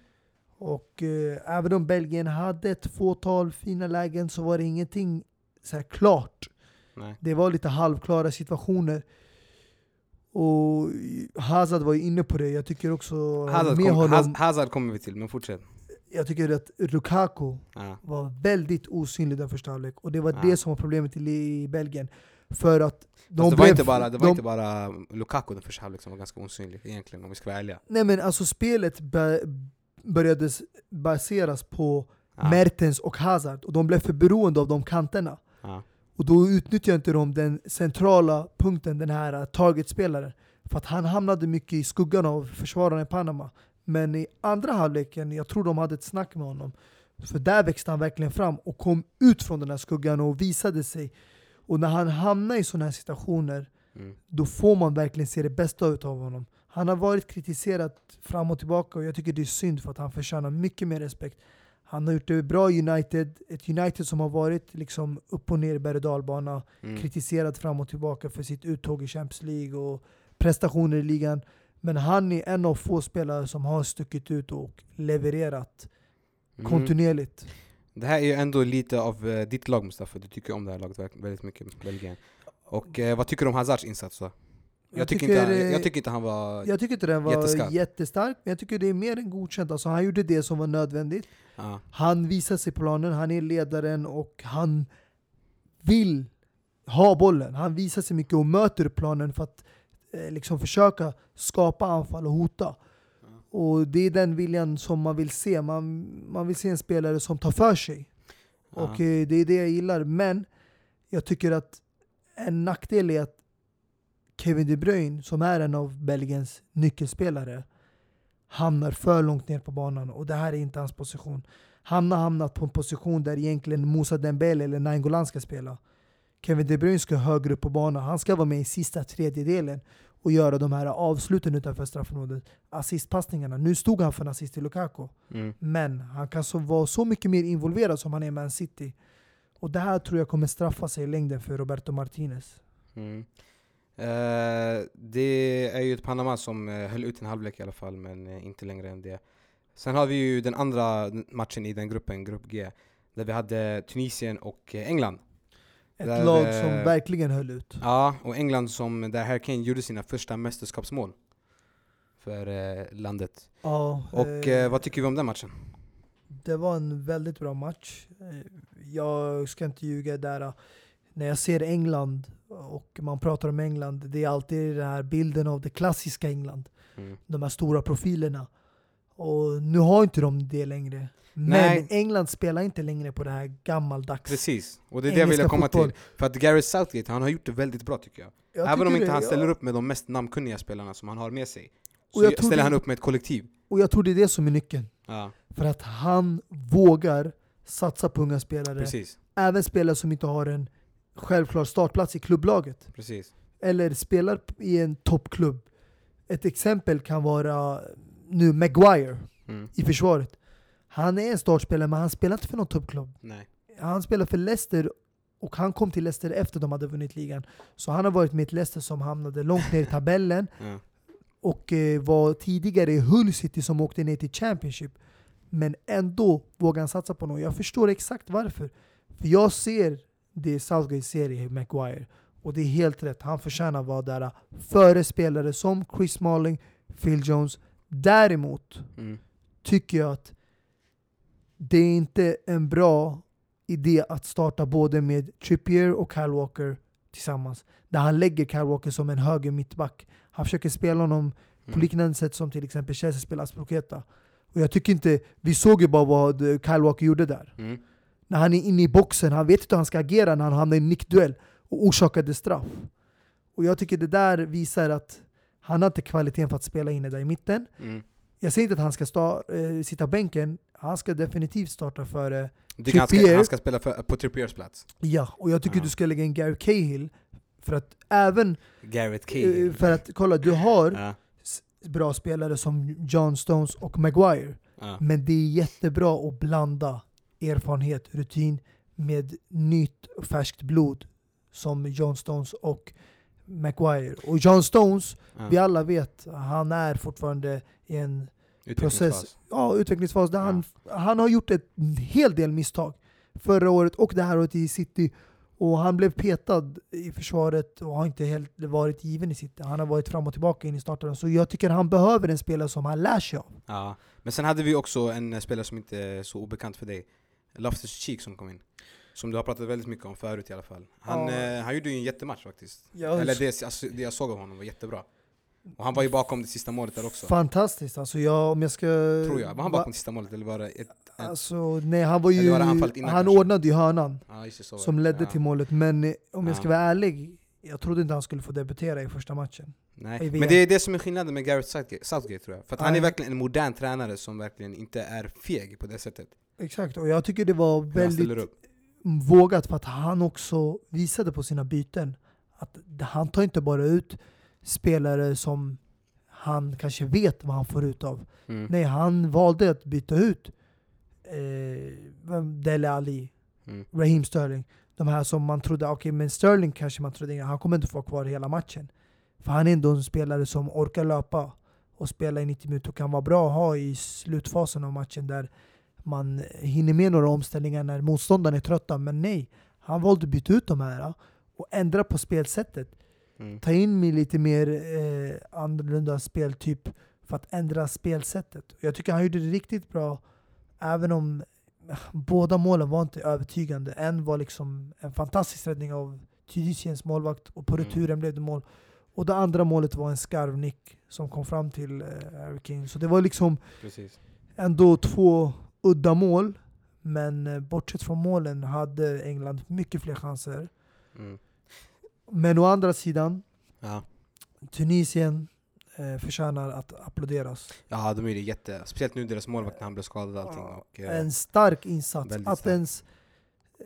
Och eh, även om Belgien hade ett fåtal fina lägen så var det ingenting så klart. Nej. Det var lite halvklara situationer. Och Hazard var ju inne på det. Jag tycker också Hazard, med kom, honom, Haz, Hazard kommer vi till, men fortsätt. jag tycker att Lukaku Ja. var väldigt osynlig den första halvlek. Och det var Ja. det som var problemet i, i Belgien. För att de Fast det var, blev- inte bara, det var de, inte bara Lukaku den första halvlek som var ganska osynlig egentligen, om vi ska vara ärliga. Nej men alltså spelet bör, började baseras på Ja. Mertens och Hazard. Och de blev för beroende av de kanterna. Och då utnyttjade inte de den centrala punkten, den här uh, targetspelaren. För att han hamnade mycket i skuggan av försvararna i Panama. Men i andra halvleken, jag tror de hade ett snack med honom. För där växte han verkligen fram och kom ut från den här skuggan och visade sig. Och när han hamnar i sådana här situationer, Mm. då får man verkligen se det bästa av honom. Han har varit kritiserad fram och tillbaka och jag tycker det är synd för att han förtjänar mycket mer respekt. Han har gjort det bra i United, ett United som har varit liksom upp och ner i berg och dalbana, Mm. kritiserad fram och tillbaka för sitt uttåg i Champions League och prestationer i ligan. Men han är en av få spelare som har stuckit ut och levererat Mm. kontinuerligt. Det här är ju ändå lite av eh, ditt lag Mustafa, du tycker om det här laget väldigt mycket, Belgien. Och eh, vad tycker du om Hazards insats då? Jag, tycker, inte, eh, jag tycker inte han var... jag tycker inte den var jätteskarp. jättestark, men jag tycker det är mer än godkänt. Alltså, han gjorde det som var nödvändigt. Ja. Han visar sig planen, han är ledaren och han vill ha bollen. Han visar sig mycket och möter planen för att eh, liksom försöka skapa anfall och hota. Och det är den viljan som man vill se. Man, man vill se en spelare som tar för sig. Ja. Och eh, det är det jag gillar. Men jag tycker att en nackdel är att Kevin De Bruyne, som är en av Belgiens nyckelspelare, hamnar för långt ner på banan. Och det här är inte hans position. Han har hamnat på en position där egentligen Moussa Dembele eller Nainggolan ska spela. Kevin De Bruyne ska högre upp på banan. Han ska vara med i sista tredjedelen och göra de här avsluten utanför straffområdet. Assistpassningarna. Nu stod han för en assist till Lukaku. Mm. Men han kan så vara så mycket mer involverad som han är med Man City. Och det här tror jag kommer straffa sig i längden för Roberto Martinez. Mm. Eh, det är ju ett Panama som eh, höll ut en halvlek i alla fall, men eh, inte längre än det. Sen har vi ju den andra matchen i den gruppen, grupp G, där vi hade Tunisien och England. Ett Där, lag som verkligen höll ut. Ja, och England som, där Harry Kane gjorde sina första mästerskapsmål för landet. Ja, Och vad tycker vi om den matchen? Det var en väldigt bra match. Jag ska inte ljuga där. När jag ser England och man pratar om England, det är alltid den här bilden av det klassiska England. Mm. De här stora profilerna. Och nu har inte de det längre. Men Nej. England spelar inte längre på det här gammaldags. Precis, och det är det jag ville Engelska komma fotboll. till. För att Gareth Southgate, han har gjort det väldigt bra tycker jag. Jag Även om inte det, han ja. ställer upp med de mest namnkunniga spelarna som han har med sig, så ställer det- han upp med ett kollektiv. Och jag tror det är det som är nyckeln. Ja, För att han vågar satsa på unga spelare. precis. Även spelare som inte har en självklar startplats i klubblaget. precis. Eller spelar i en toppklubb. Ett exempel kan vara nu Maguire Mm. i försvaret. Han är en startspelare men han spelar inte för någon toppklubb. Nej. Han spelar för Leicester och han kom till Leicester efter de hade vunnit ligan. Så han har varit med ett Leicester som hamnade långt ner i tabellen Ja. och eh, var tidigare i Hull City som åkte ner till Championship. Men ändå vågar han satsa på något. Jag förstår exakt varför. För jag ser det Southgate ser i Maguire. Och det är helt rätt. Han förtjänar att vara där före spelare som Chris Smalling, Phil Jones. Däremot Mm. tycker jag att det är inte en bra idé att starta både med Trippier och Kyle Walker tillsammans. Där han lägger Kyle Walker som en höger mittback. Han försöker spela honom på Mm. liknande sätt som till exempel Chelsea spelar Asproqueta. Och jag tycker inte, vi såg ju bara vad Kyle Walker gjorde där. Mm. När han är inne i boxen, han vet inte hur han ska agera när han hamnar i en nickduell och orsakade straff. Och jag tycker det där visar att han har inte kvaliteten för att spela inne där i mitten. Mm. Jag säger inte att han ska sta, eh, sitta bänken, han ska definitivt starta före Du tycker han ska, Trippier- han ska spela för, på Trippiers plats? Ja, och jag tycker Ja. du ska lägga in Gary Cahill för att även, Gareth eh, Cahill? för att kolla, du har s- bra spelare som John Stones och Maguire. Men det är jättebra att blanda erfarenhet, rutin med nytt färskt blod som John Stones och Maguire. Och John Stones, Ja. vi alla vet, han är fortfarande i en process, ja, utvecklingsfas där han, han har gjort ett hel del misstag. Förra året och det här året i City. Och han blev petad i försvaret och har inte helt varit given i City. Han har varit fram och tillbaka in i starten. Så jag tycker han behöver en spelare som han lär sig av. Ja. Men sen hade vi också en spelare som inte är så obekant för dig. Loftus Cheek som kom in. Som du har pratat väldigt mycket om förut i alla fall. Han, Ja. eh, han gjorde ju en jättematch faktiskt. Ja, Eller det, alltså, det jag såg av honom var jättebra. Och han var ju bakom det sista målet där också. Fantastiskt. Alltså jag, om jag ska... Tror jag. Var han bakom det sista målet eller var det ett... Alltså, nej, han var ju... Var han kanske? ordnade ju hörnan var som ledde ja. till målet. Men eh, om jag ska Ja. vara ärlig, jag trodde inte han skulle få debutera i första matchen. Nej. Men det är det som är skillnaden med Gareth Southgate, Southgate tror jag. För att han är verkligen en modern tränare som verkligen inte är feg på det sättet. Exakt, och jag tycker det var väldigt vågat för att han också visade på sina byten att han tar inte bara ut spelare som han kanske vet vad han får ut av. Mm. Nej, han valde att byta ut eh, Dele Ali, Mm. Raheem Sterling. De här som man trodde, okej men Sterling kanske man trodde, han kommer inte få vara kvar hela matchen. För han är ändå en spelare som orkar löpa och spela i 90 minuter och kan vara bra att ha i slutfasen av matchen där man hinner med några omställningar när motståndaren är trötta. Men nej, han valde att byta ut de här och ändra på spelsättet. Mm. Ta in lite mer eh, annorlunda speltyp för att ändra spelsättet. Jag tycker han gjorde det riktigt bra, även om båda målen var inte övertygande. En var liksom en fantastisk räddning av Tunisiens målvakt och på Mm. returen blev det mål. Och det andra målet var en skarvnick som kom fram till eh, Harry Kane. Så det var liksom Precis. ändå två udda mål. Men eh, bortsett från målen hade England mycket fler chanser. Mm. Men å andra sidan, Ja. Tunisien eh, förtjänar att applåderas. ja, de är det jätte... Speciellt nu deras målvakt när han blev skadad och allting. Och, eh, En stark insats. Att stark. ens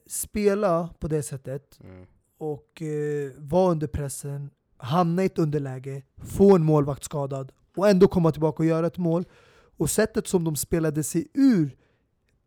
spela på det sättet mm. och eh, vara under pressen, hamna i ett underläge, få en målvakt skadad och ändå komma tillbaka och göra ett mål. Och sättet som de spelade sig ur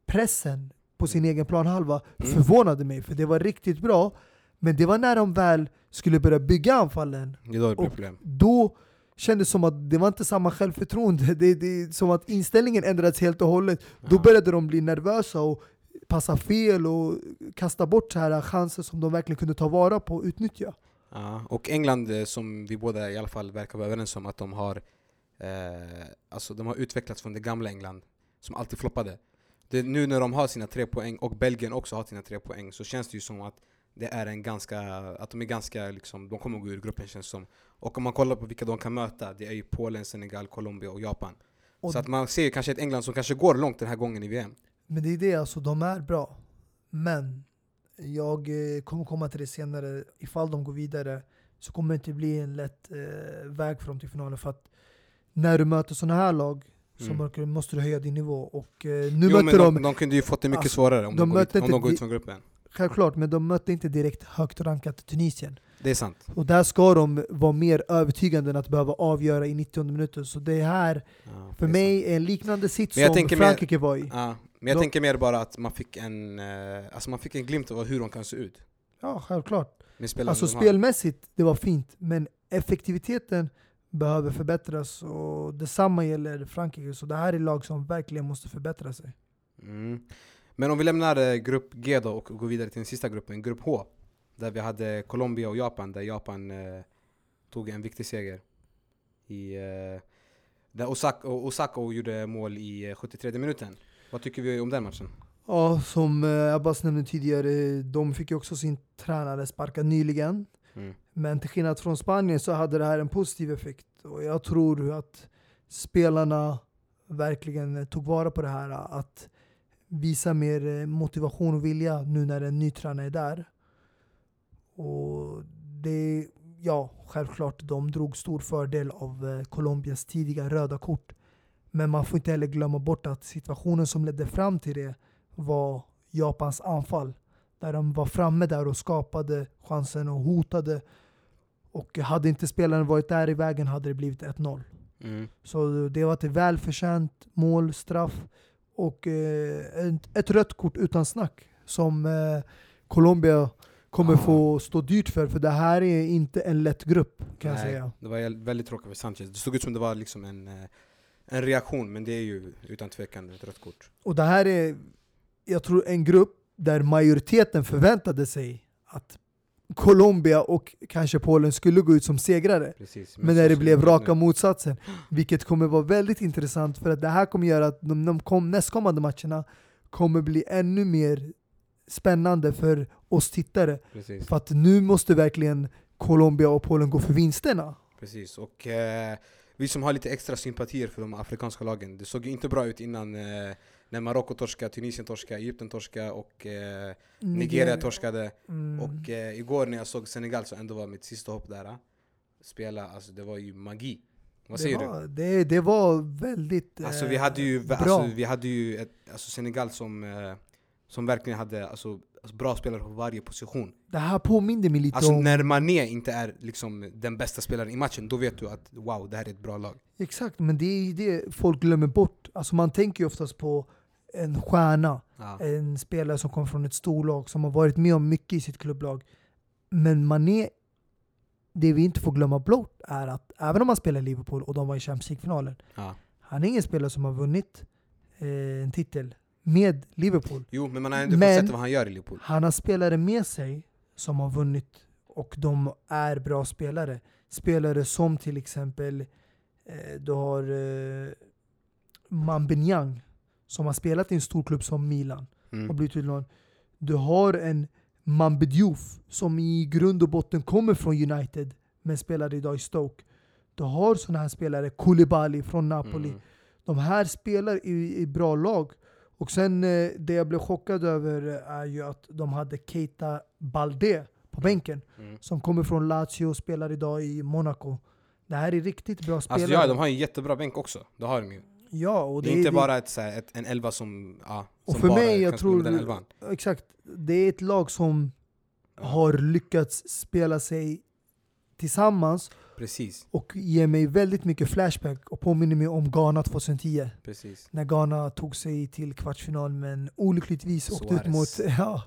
pressen på sin egen planhalva Mm. förvånade mig, för det var riktigt bra. Men det var när de väl skulle börja bygga anfallen då Och- problem. då kändes det som att det var inte samma självförtroende. Det, det som att inställningen ändrats helt och hållet. Då Ja. började de bli nervösa och passa fel och kasta bort så här chanser som de verkligen kunde ta vara på och utnyttja. Ja, och England eh, som vi båda i alla fall verkar vara överens om att de har eh, Alltså de har utvecklats från det gamla England Som alltid floppade det, Nu när de har sina tre poäng och Belgien också har sina tre poäng Så känns det ju som att det är en ganska, att de är ganska liksom, de kommer gå ur gruppen känns som Och om man kollar på vilka de kan möta Det är ju Polen, Senegal, Colombia och Japan Och, Så att man ser ju kanske ett England som kanske går långt den här gången i VM Men det är det, alltså de är bra. Men jag eh, kommer komma till det senare. Ifall de går vidare så kommer det inte bli en lätt eh, väg dem till finalen. För att när du möter sådana här lag Mm. måste- måste du höja din nivå. Och eh, nu Jo mötte de, de, de kunde ju fått det mycket Alltså, svårare om de de, ut, om de inte går ut från gruppen självklart, men de mötte inte direkt högt rankat Tunisien. Det är sant Och där ska de vara mer övertygande än att behöva avgöra i 90 minuter. Så det här, ja, för det mig, är en liknande sits som tänker mer- Frankrike var i. Ja, men jag De- tänker mer bara att man fick en, eh, alltså man fick en glimt av hur de kan se ut. Ja, självklart. Alltså de spelmässigt, det var fint. Men effektiviteten behöver förbättras. Och detsamma gäller Frankrike. Så det här är lag som verkligen måste förbättra sig. Mm. Men om vi lämnar eh, grupp G då och går vidare till den sista gruppen, grupp H. Där vi hade Colombia och Japan, där Japan eh, tog en viktig seger. I, eh, där Osaka, Osaka gjorde mål i eh, 73 minuten. Vad tycker vi om den matchen? Ja, som eh, Abbas nämnde tidigare, de fick ju också sin tränare sparkad nyligen. Mm. Men till skillnad från Spanien så hade det här en positiv effekt. Och jag tror att spelarna verkligen tog vara på det här. Att visa mer eh, motivation och vilja nu när en ny tränare är där. Och det, ja, självklart, de drog stor fördel av eh, Colombias tidiga röda kort. Men man får inte heller glömma bort att situationen som ledde fram till det var Japans anfall. Där de var framme där och skapade chansen och hotade. Och hade inte spelaren varit där i vägen hade det blivit 1-0. Mm. Så det var ett välförtjänt mål, straff. och eh, ett, ett rött kort utan snack som eh, Colombia kommer Ah. få stå dyrt för, för det här är inte en lätt grupp kan jag Nej, säga. Det var väldigt tråkigt för Sanchez. Det såg ut som det var liksom en, eh, en reaktion, men det är ju utan tvekan ett rött kort. Och det här är, jag tror, en grupp där majoriteten förväntade sig att Colombia och kanske Polen skulle gå ut som segrare. Precis. Men när det blev raka nu. motsatsen. Vilket kommer vara väldigt intressant för att det här kommer göra att de, de kom, nästkommande matcherna kommer bli ännu mer spännande för oss tittare. Precis. För att nu måste verkligen Colombia och Polen gå för vinsterna. Precis, och eh, vi som har lite extra sympatier för de afrikanska lagen, det såg ju inte bra ut innan eh, när Marocko torskade, Tunisien torskade, Egypten torskade och eh, Nigeria torskade. Mm. Och eh, igår när jag såg Senegal, så ändå var mitt sista hopp där, eh, spela, alltså det var ju magi. Vad säger det du? var, det, det var väldigt Alltså eh, vi hade ju, bra. alltså, vi hade ju ett, alltså Senegal som, eh, som verkligen hade alltså, alltså, bra spelare på varje position. Det här påminde mig lite Alltså om... när Mané inte är liksom den bästa spelaren i matchen, då vet du att wow, det här är ett bra lag. Exakt, men det är ju det folk glömmer bort. Alltså man tänker ju oftast på en stjärna, Ja. en spelare som kommer från ett storlag, som har varit med om mycket i sitt klubblag. Men Mané, det vi inte får glömma bort är att även om han spelar i Liverpool och de var i Champions League-finalen, Ja. han är ingen spelare som har vunnit eh, en titel med Liverpool. Jo, men man har ändå Men- fått sett vad han gör i Liverpool. Han har spelare med sig som har vunnit och de är bra spelare. Spelare som till exempel, eh, du har eh, Mambenyang som har spelat i en stor klubb som Milan och Mm. blivit utlånad. Du har en Mambe Diouf som i grund och botten kommer från United men spelar idag i Stoke. Du har sådana här spelare, Koulibaly från Napoli. Mm. De här spelar i, i bra lag. Och sen eh, det jag blev chockad över är ju att de hade Keita Balde på bänken. Mm. Som kommer från Lazio och spelar idag i Monaco. Det här är riktigt bra spelare. Alltså ja, de har en jättebra bänk också. Det har de ju. Ja, och Det är inte bara ett, här, ett, en elva som, ja, Och som för bara mig, jag kan tror- den elvan. Exakt. Det är ett lag som Ja. har lyckats spela sig tillsammans Precis, och ger mig väldigt mycket flashback och påminner mig om Ghana 2010. precis. När Ghana tog sig till kvartsfinal men olyckligtvis åkte ut Suarez. mot ja,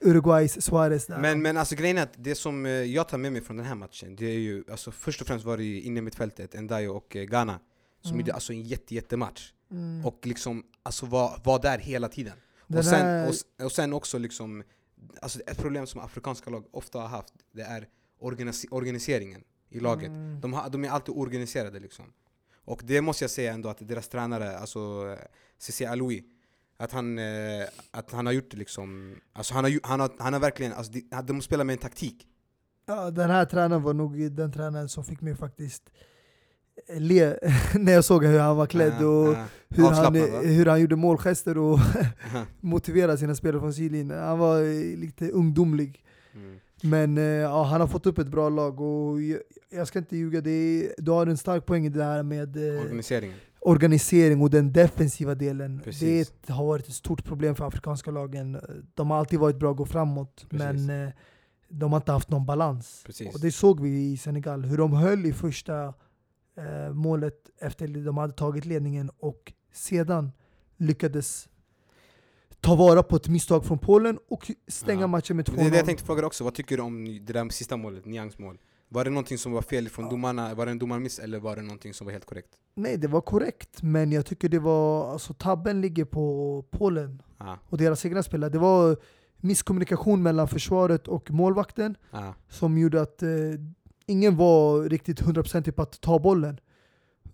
Uruguays Suarez. Där. Men, men alltså grejen är att det som eh, jag tar med mig från den här matchen, det är ju, alltså först och främst var det ju inne mittfältet, Ndayo och eh, Ghana, som Mm. gjorde alltså en jätte, jättematch. Mm. Och liksom, alltså var, var där hela tiden. Den Och sen, här- och, och sen också liksom, alltså ett problem som afrikanska lag ofta har haft, det är organis organiseringen i laget. Mm. De, har, de är alltid organiserade liksom. Och det måste jag säga ändå att deras tränare, alltså Cissé Aloui, att han, eh, att han har gjort det liksom, alltså han har, han har, han har verkligen, alltså de, de spelar med en taktik. Ja, den här tränaren var nog den tränaren som fick mig faktiskt le när jag såg hur han var klädd och hur, han, hur han gjorde målgester och motiverade sina spelare från sidlinjen. Han var eh, lite ungdomlig. Mm. Men eh, ja, han har fått upp ett bra lag och jag, jag ska inte ljuga, det du har en stark poäng i det här med eh, Organiseringen. organisering och den defensiva delen. Precis. Det har varit ett stort problem för afrikanska lagen. De har alltid varit bra att gå framåt, Precis. men de har inte haft någon balans. Precis. Och det såg vi i Senegal, hur de höll i första eh, målet efter de hade tagit ledningen och sedan lyckades ta vara på ett misstag från Polen och stänga Ja. matchen med 2-0. Det är det jag tänkte fråga också, vad tycker du om det där sista målet, Niangs mål? Var det någonting som var fel från Ja. domarna, var det en domarmiss eller var det någonting som var helt korrekt? Nej, det var korrekt, men jag tycker det var, alltså tabben ligger på Polen Ja, och deras egna spelare. Det var misskommunikation mellan försvaret och målvakten som gjorde att eh, ingen var riktigt hundraprocentig på att ta bollen.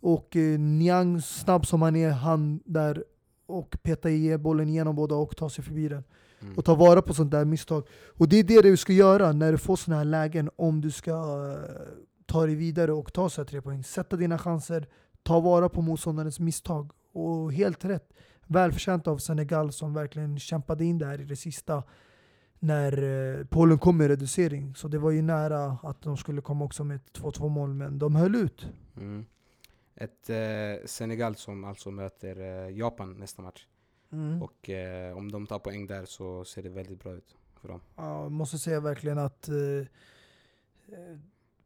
Och eh, Niang, snabb som han är, han där och peta i bollen igenom båda och ta sig förbi den. mm. Och ta vara på sånt där misstag. Och det är det du ska göra när du får såna här lägen om du ska eh, ta dig vidare och ta så här tre poäng. Sätta dina chanser, ta vara på motståndarens misstag. Och helt rätt. Välförtjänt av Senegal som verkligen kämpade in det här i det sista när eh, Polen kom med reducering. Så det var ju nära att de skulle komma också med ett 2-2 mål, men de höll ut. Mm. Ett eh, Senegal som alltså möter eh, Japan nästa match. Mm. Och eh, om de tar poäng där så ser det väldigt bra ut för dem. Ja, jag måste säga verkligen att eh, eh,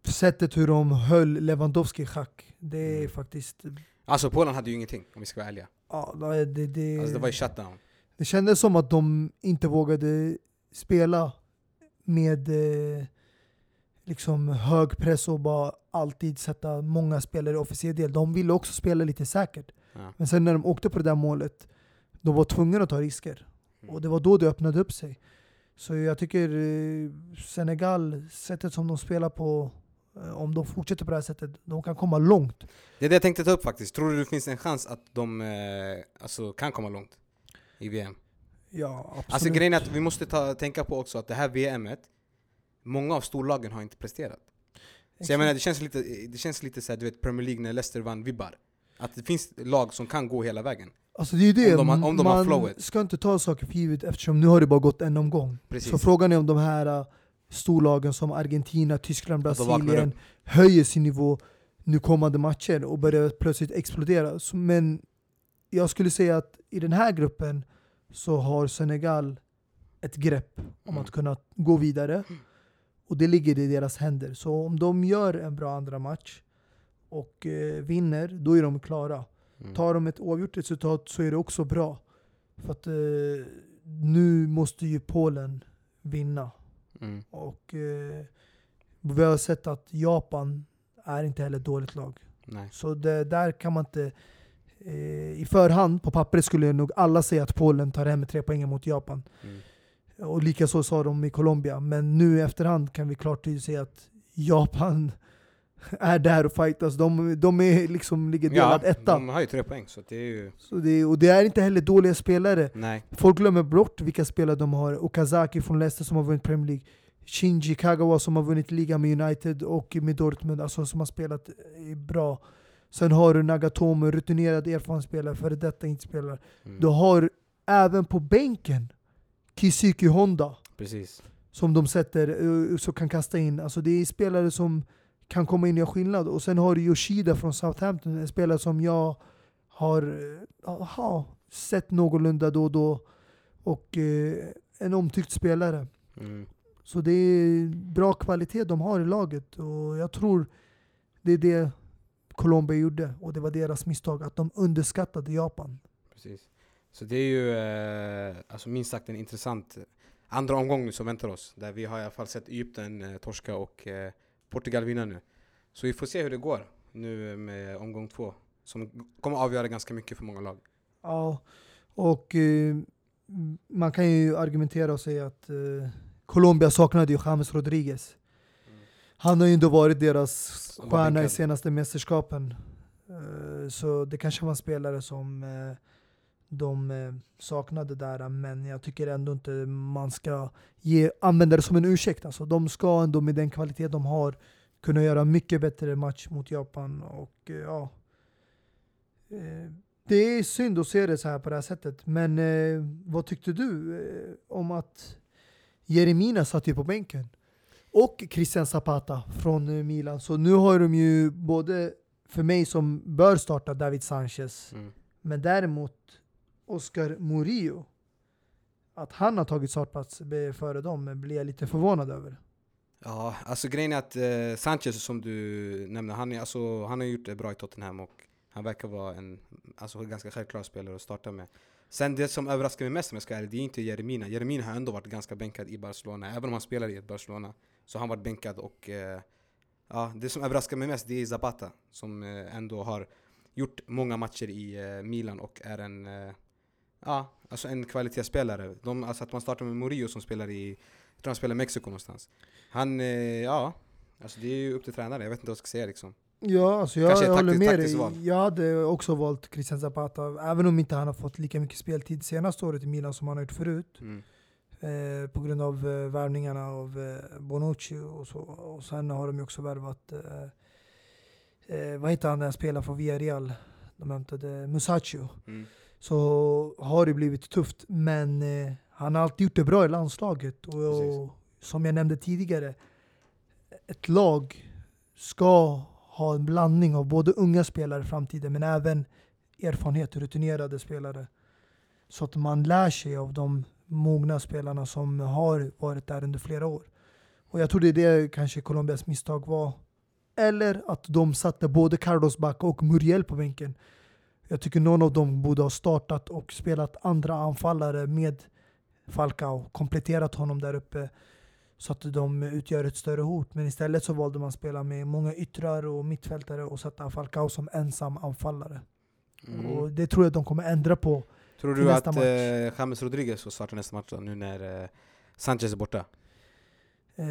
sättet hur de höll Lewandowski i schack, det är Mm. faktiskt... Alltså Polen hade ju ingenting om vi ska vara ärliga. Ja, det, det, det, Alltså det var ju shutdown. det kändes som att de inte vågade spela med eh, liksom hög press och bara alltid sätta många spelare i officiell del. De ville också spela lite säkert. Ja. Men sen när de åkte på det där målet, de var tvungna att ta risker. Mm. Och det var då det öppnade upp sig. Så jag tycker eh, Senegal, sättet som de spelar på, eh, om de fortsätter på det här sättet, de kan komma långt. Det är det jag tänkte ta upp faktiskt. Tror du det finns en chans att de eh, alltså, kan komma långt i VM? Ja, absolut. Alltså grejen är att vi måste ta, tänka på också att det här VMet, många av storlagen har inte presterat. Så jag menar det känns lite, det känns lite såhär, du vet Premier League när Leicester vann vibbar. Att det finns lag som kan gå hela vägen. Alltså det är det, Om de om de man ska inte ta saker för givet eftersom nu har det bara gått en omgång. Precis. Så frågan är om de här uh, storlagen som Argentina, Tyskland, Brasilien höjer sin nivå nu kommande matcher och börjar plötsligt explodera. Men jag skulle säga att i den här gruppen så har Senegal ett grepp om Mm. att kunna gå vidare. Och det ligger i deras händer. Så om de gör en bra andra match och eh, vinner, då är de klara. Mm. Tar de ett oavgjort resultat så är det också bra. För att eh, nu måste ju Polen vinna. Mm. Och eh, vi har sett att Japan är inte heller ett dåligt lag. Nej. Så det, där kan man inte... Eh, I förhand, på pappret, skulle nog alla säga att Polen tar hem tre poäng mot Japan. Mm. Och likaså sa de i Colombia. Men nu i efterhand kan vi klart tydligt säga att Japan är där och fightas. De, de är liksom, ligger delad Ja, etta. de har ju tre poäng så det är ju... Så det, och det är inte heller dåliga spelare. Nej. Folk glömmer bort vilka spelare de har. Okazaki från Leicester som har vunnit Premier League. Shinji Kagawa som har vunnit ligan med United och med Dortmund, alltså som har spelat eh, bra. Sen har du Nagatomo, rutinerad erfaren spelare, före detta inte spelare. Mm. Du har även på bänken Kisuki Honda Precis. som de sätter, eh, som kan kasta in. Alltså det är spelare som kan komma in och göra skillnad. Och sen har du Yoshida från Southampton, en spelare som jag har eh, aha, sett någorlunda då och då. Och eh, en omtyckt spelare. Mm. Så det är bra kvalitet de har i laget. Och jag tror det är det Colombia gjorde. Och det var deras misstag, att de underskattade Japan. Precis. Så det är ju eh, alltså minst sagt en intressant andra omgång nu som väntar oss. Där vi har i alla fall sett Egypten eh, torska och eh, Portugal vinna nu. Så vi får se hur det går nu med omgång två. Som kommer avgöra ganska mycket för många lag. Ja, och eh, man kan ju argumentera och säga att eh, Colombia saknade ju James Rodriguez. Han har ju inte varit deras stjärna i senaste mästerskapen. Eh, så det kanske var en spelare som eh, de eh, saknade där, men jag tycker ändå inte man ska ge, använda det som en ursäkt. Alltså, de ska ändå med den kvalitet de har kunna göra mycket bättre match mot Japan. Och ja, det är synd att se det så här på det här sättet. Men vad tyckte du om att Jeremina satt ju på bänken? Och Christian Zapata från eh, Milan. Så nu har de ju både, för mig som bör starta, David Sanchez. Mm. Men däremot Oscar Murillo. Att han har tagit startplats före dem blir jag lite förvånad över. Ja, alltså grejen är att eh, Sanchez som du nämnde, han, är, alltså, han har gjort det bra i Tottenham och han verkar vara en alltså, ganska självklar spelare att starta med. Sen det som överraskar mig mest om jag ska ärlig, det är inte Jeremina. Jeremina har ändå varit ganska bänkad i Barcelona, även om han spelar i ett Barcelona. Så han varit bänkad och eh, ja, det som överraskar mig mest det är Zapata som eh, ändå har gjort många matcher i eh, Milan och är en, ja, alltså en kvalitetsspelare. De, alltså att man startar med Murillo som spelar i, jag tror han spelar i Mexiko någonstans. Han, ja, alltså det är ju upp till tränare, jag vet inte vad jag ska säga liksom. Ja, alltså jag, jag håller med val. dig. Jag hade också valt Christian Zapata, även om inte han har fått lika mycket speltid senaste året i Milan som han har gjort förut. Mm. Eh, på grund av eh, värvningarna av eh, Bonucci och så. Och sen har de ju också värvat, eh, eh, vad heter han när han spelar för Villarreal? De hämtade Musacchio. Mm. Så har det blivit tufft, men eh, han har alltid gjort det bra i landslaget. Och, och som jag nämnde tidigare, ett lag ska ha en blandning av både unga spelare i framtiden, men även erfarenhet, rutinerade spelare. Så att man lär sig av de mogna spelarna som har varit där under flera år. Och jag tror det är det kanske Colombias misstag var. Eller att de satte både Carlos Bacca och Muriel på bänken. Jag tycker någon av dem borde ha startat och spelat andra anfallare med Falcao, kompletterat honom där uppe så att de utgör ett större hot. Men istället så valde man spela med många yttrar och mittfältare och sätta Falcao som ensam anfallare. Mm. Och det tror jag de kommer ändra på. Tror du att eh, James Rodriguez får starta nästa match då, nu när eh, Sanchez är borta? Eh,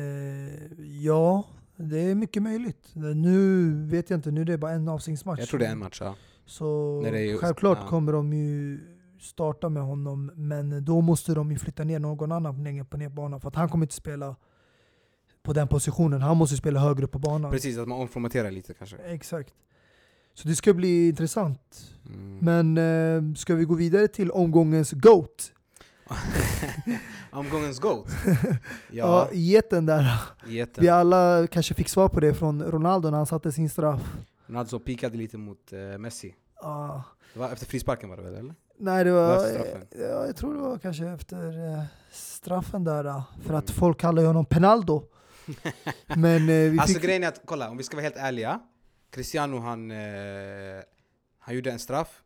ja, det är mycket möjligt. Nu vet jag inte, nu är det bara en avstängningsmatch. Jag tror det är en match, ja. Så just- självklart ja. kommer de ju starta med honom, men då måste de ju flytta ner någon annan längre på ner banan för att han kommer inte spela på den positionen. Han måste spela högre upp på banan. Precis, att man omformaterar lite kanske. Exakt. Så det ska bli intressant. Mm. Men eh, ska vi gå vidare till omgångens GOAT? Omgångens GOAT? Ja, Ja, geten där. jätten. Vi alla kanske fick svar på det från Ronaldo när han satte sin straff. Ronaldo pikade lite mot eh, Messi. Ah, Det var efter frisparken var det väl eller? nej, det Var ja, jag tror det var kanske efter eh, straffen där. ah, För att Mm. folk kallar honom Penaldo. Men eh, vi Alltså fick... grejen är att, kolla om vi ska vara helt ärliga Cristiano han, eh, han gjorde en straff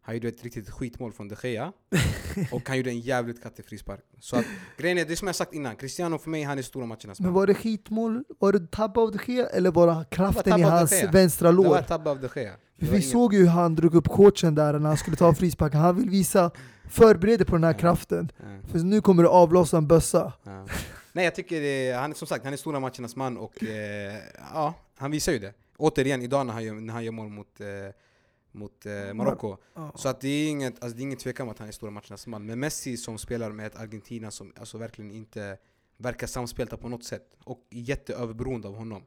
Han gjorde ett riktigt skitmål från de Gea Och han gjorde en jävligt kattig frispark Så att grejen är, det är som jag sagt innan Cristiano för mig, han är stora matchernas Men man var det skitmål? Var det tabbe av de Gea eller var det kraften tabbe i hans vänstra Det var lår? tabbe av de Gea Vi var ingen- såg ju hur han drog upp coachen där när han skulle ta frisparken. Han vill visa, förbered på den här kraften. För nu kommer du avlossa en bössa. Nej jag tycker det, han som sagt, han är stora matchernas man och eh, ja, han visar ju det Återigen idag när han gör, när han gör mål mot, eh, mot eh, Marocko Ja. Så att det är inget, alltså det är ingen tvekan om att han är stora matchernas man. Men Messi som spelar med ett Argentina som alltså verkligen inte verkar samspelta på något sätt. Och jätteöverberoende av honom.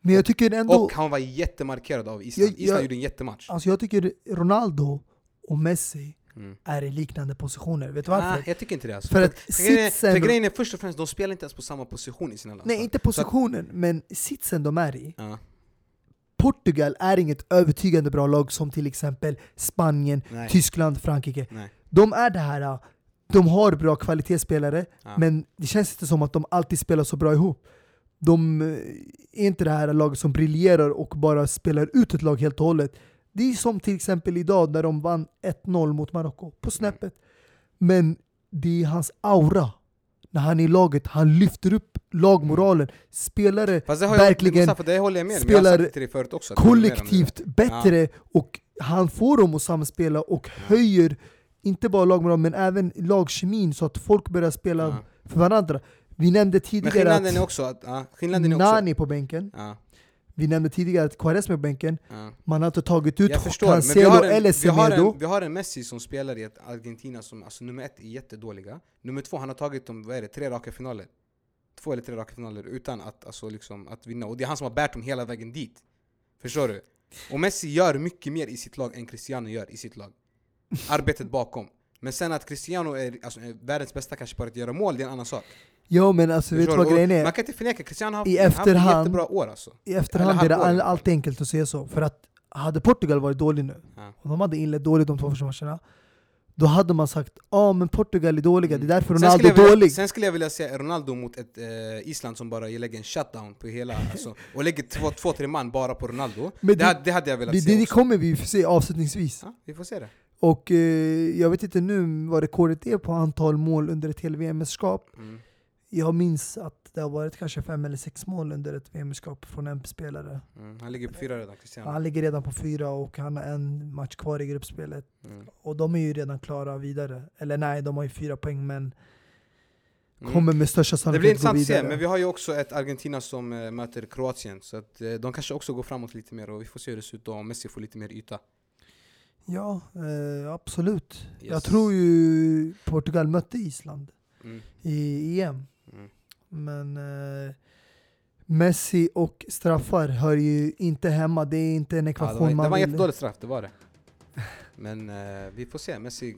Men jag tycker ändå, Och han var jättemarkerad av Island. Jag- Island jag- gjorde en jättematch. alltså jag tycker Ronaldo och Messi Mm. är i liknande positioner. Vet du varför? Ah, jag tycker inte det alltså. För att för, sitsen... för grejen är först och främst, de spelar inte ens på samma position i sina landslag. Nej, inte positionen, men sitsen de är i. Ja, Portugal är inget övertygande bra lag som till exempel Spanien, nej, Tyskland, Frankrike. nej. De är det här, de har bra kvalitetsspelare, Ja. men det känns inte som att de alltid spelar så bra ihop. De eh, är inte det här laget som briljerar och bara spelar ut ett lag helt och hållet. Det är som till exempel idag när de vann 1-0 mot Marocko, på snäppet. Men det är hans aura. När han är i laget, han lyfter upp lagmoralen. Spelare Fast det har jag, verkligen Mustafa, det håller jag med. Jag spelar också. jag det. kollektivt bättre och han får dem att samspela och höjer inte bara lagmoralen men även lagkemin så att folk börjar spela Ja. för varandra. Vi nämnde Men tidigare skillnaden är att också att... Ja, skillnaden är också... Nani på bänken, Ja, vi nämnde tidigare att Quaresma är bänken, ja. man har inte tagit ut Cancelo eller vi, har Semedo. en, vi har en Messi som spelar i ett Argentina som, alltså nummer ett, är jättedåliga. Nummer två, han har tagit dem, vad är det, tre raka finaler? Två eller tre raka finaler utan att, alltså, liksom, att vinna. Och det är han som har bärt dem hela vägen dit. Förstår du? Och Messi gör mycket mer i sitt lag än Cristiano gör i sitt lag. Arbetet bakom. Men sen att Cristiano är, alltså, är världens bästa kanske på att göra mål, det är en annan sak Ja men alltså vet du vad grejen är? Man kan inte förneka, Cristiano har I haft, haft ett efterhand- jättebra år alltså I efterhand är det all, fall. allt enkelt att säga så. För att hade Portugal varit dålig nu, Ja. och de hade inlett dåligt de två första matcherna, då hade man sagt ja men Portugal är dåliga, det är därför Sen Ronaldo är vilja, dålig. sen skulle jag vilja se Ronaldo mot ett eh, Island som bara lägger en shutdown på hela, alltså, och lägger två, två, tre man bara på Ronaldo. Men det, det- hade, det hade jag velat Det, se det, också. kommer vi se avslutningsvis. Ja, vi får se det. Och eh, jag vet inte nu vad rekordet är på antal mål under ett hel VM-mästerskap. Mm. Jag minns att det har varit kanske fem eller sex mål under ett VM-mästerskap från en spelare. Mm. Han ligger på fyra redan, Cristiano. Han ligger redan på fyra och han har en match kvar i gruppspelet. Mm. Och de är ju redan klara vidare. Eller nej, de har ju fyra poäng men Mm. kommer med största Det blir sannolikhet intressant att se, men vi har ju också ett Argentina som eh, möter Kroatien, så att, eh, de kanske också går framåt lite mer och vi får se hur det ser ut då, om Messi får lite mer yta. Ja, eh, absolut. Jag Yes. tror ju Portugal mötte Island Mm. i EM. Men eh, Messi och straffar hör ju inte hemma. Det är inte en Ja, ekvation det var, det man var en vill... jättedåligt straff, det var det. Men eh, vi får se, Messi,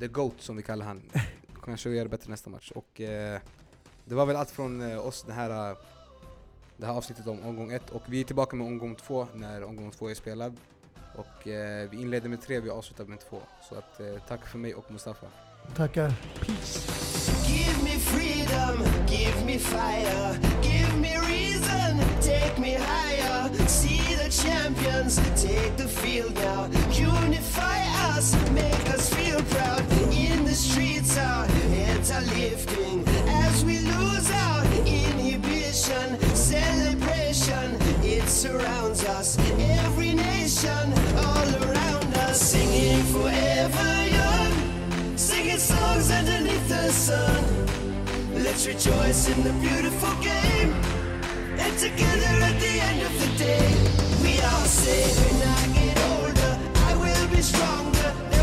the GOAT som vi kallar han, kanske göra bättre nästa match. Och eh, det var väl allt från eh, oss det här, eh, det här avsnittet om omgång ett. Och vi är tillbaka med omgång två när omgång två är spelad. Och eh, vi inleder med tre, vi avslutar med två. Så att, eh, tack för mig och Mustafa. Tackar. Give me freedom. Give me fire, give me reason, take me higher. See the champions, take the field now. Unify us, make us feel proud. In the streets, uh, our heads are lifting. As we lose our inhibition, celebration, it surrounds us. Every nation, all around us, singing forever young, singing songs underneath the sun. Let's rejoice in the beautiful game. And together at the end of the day, we all say when I get older, I will be stronger.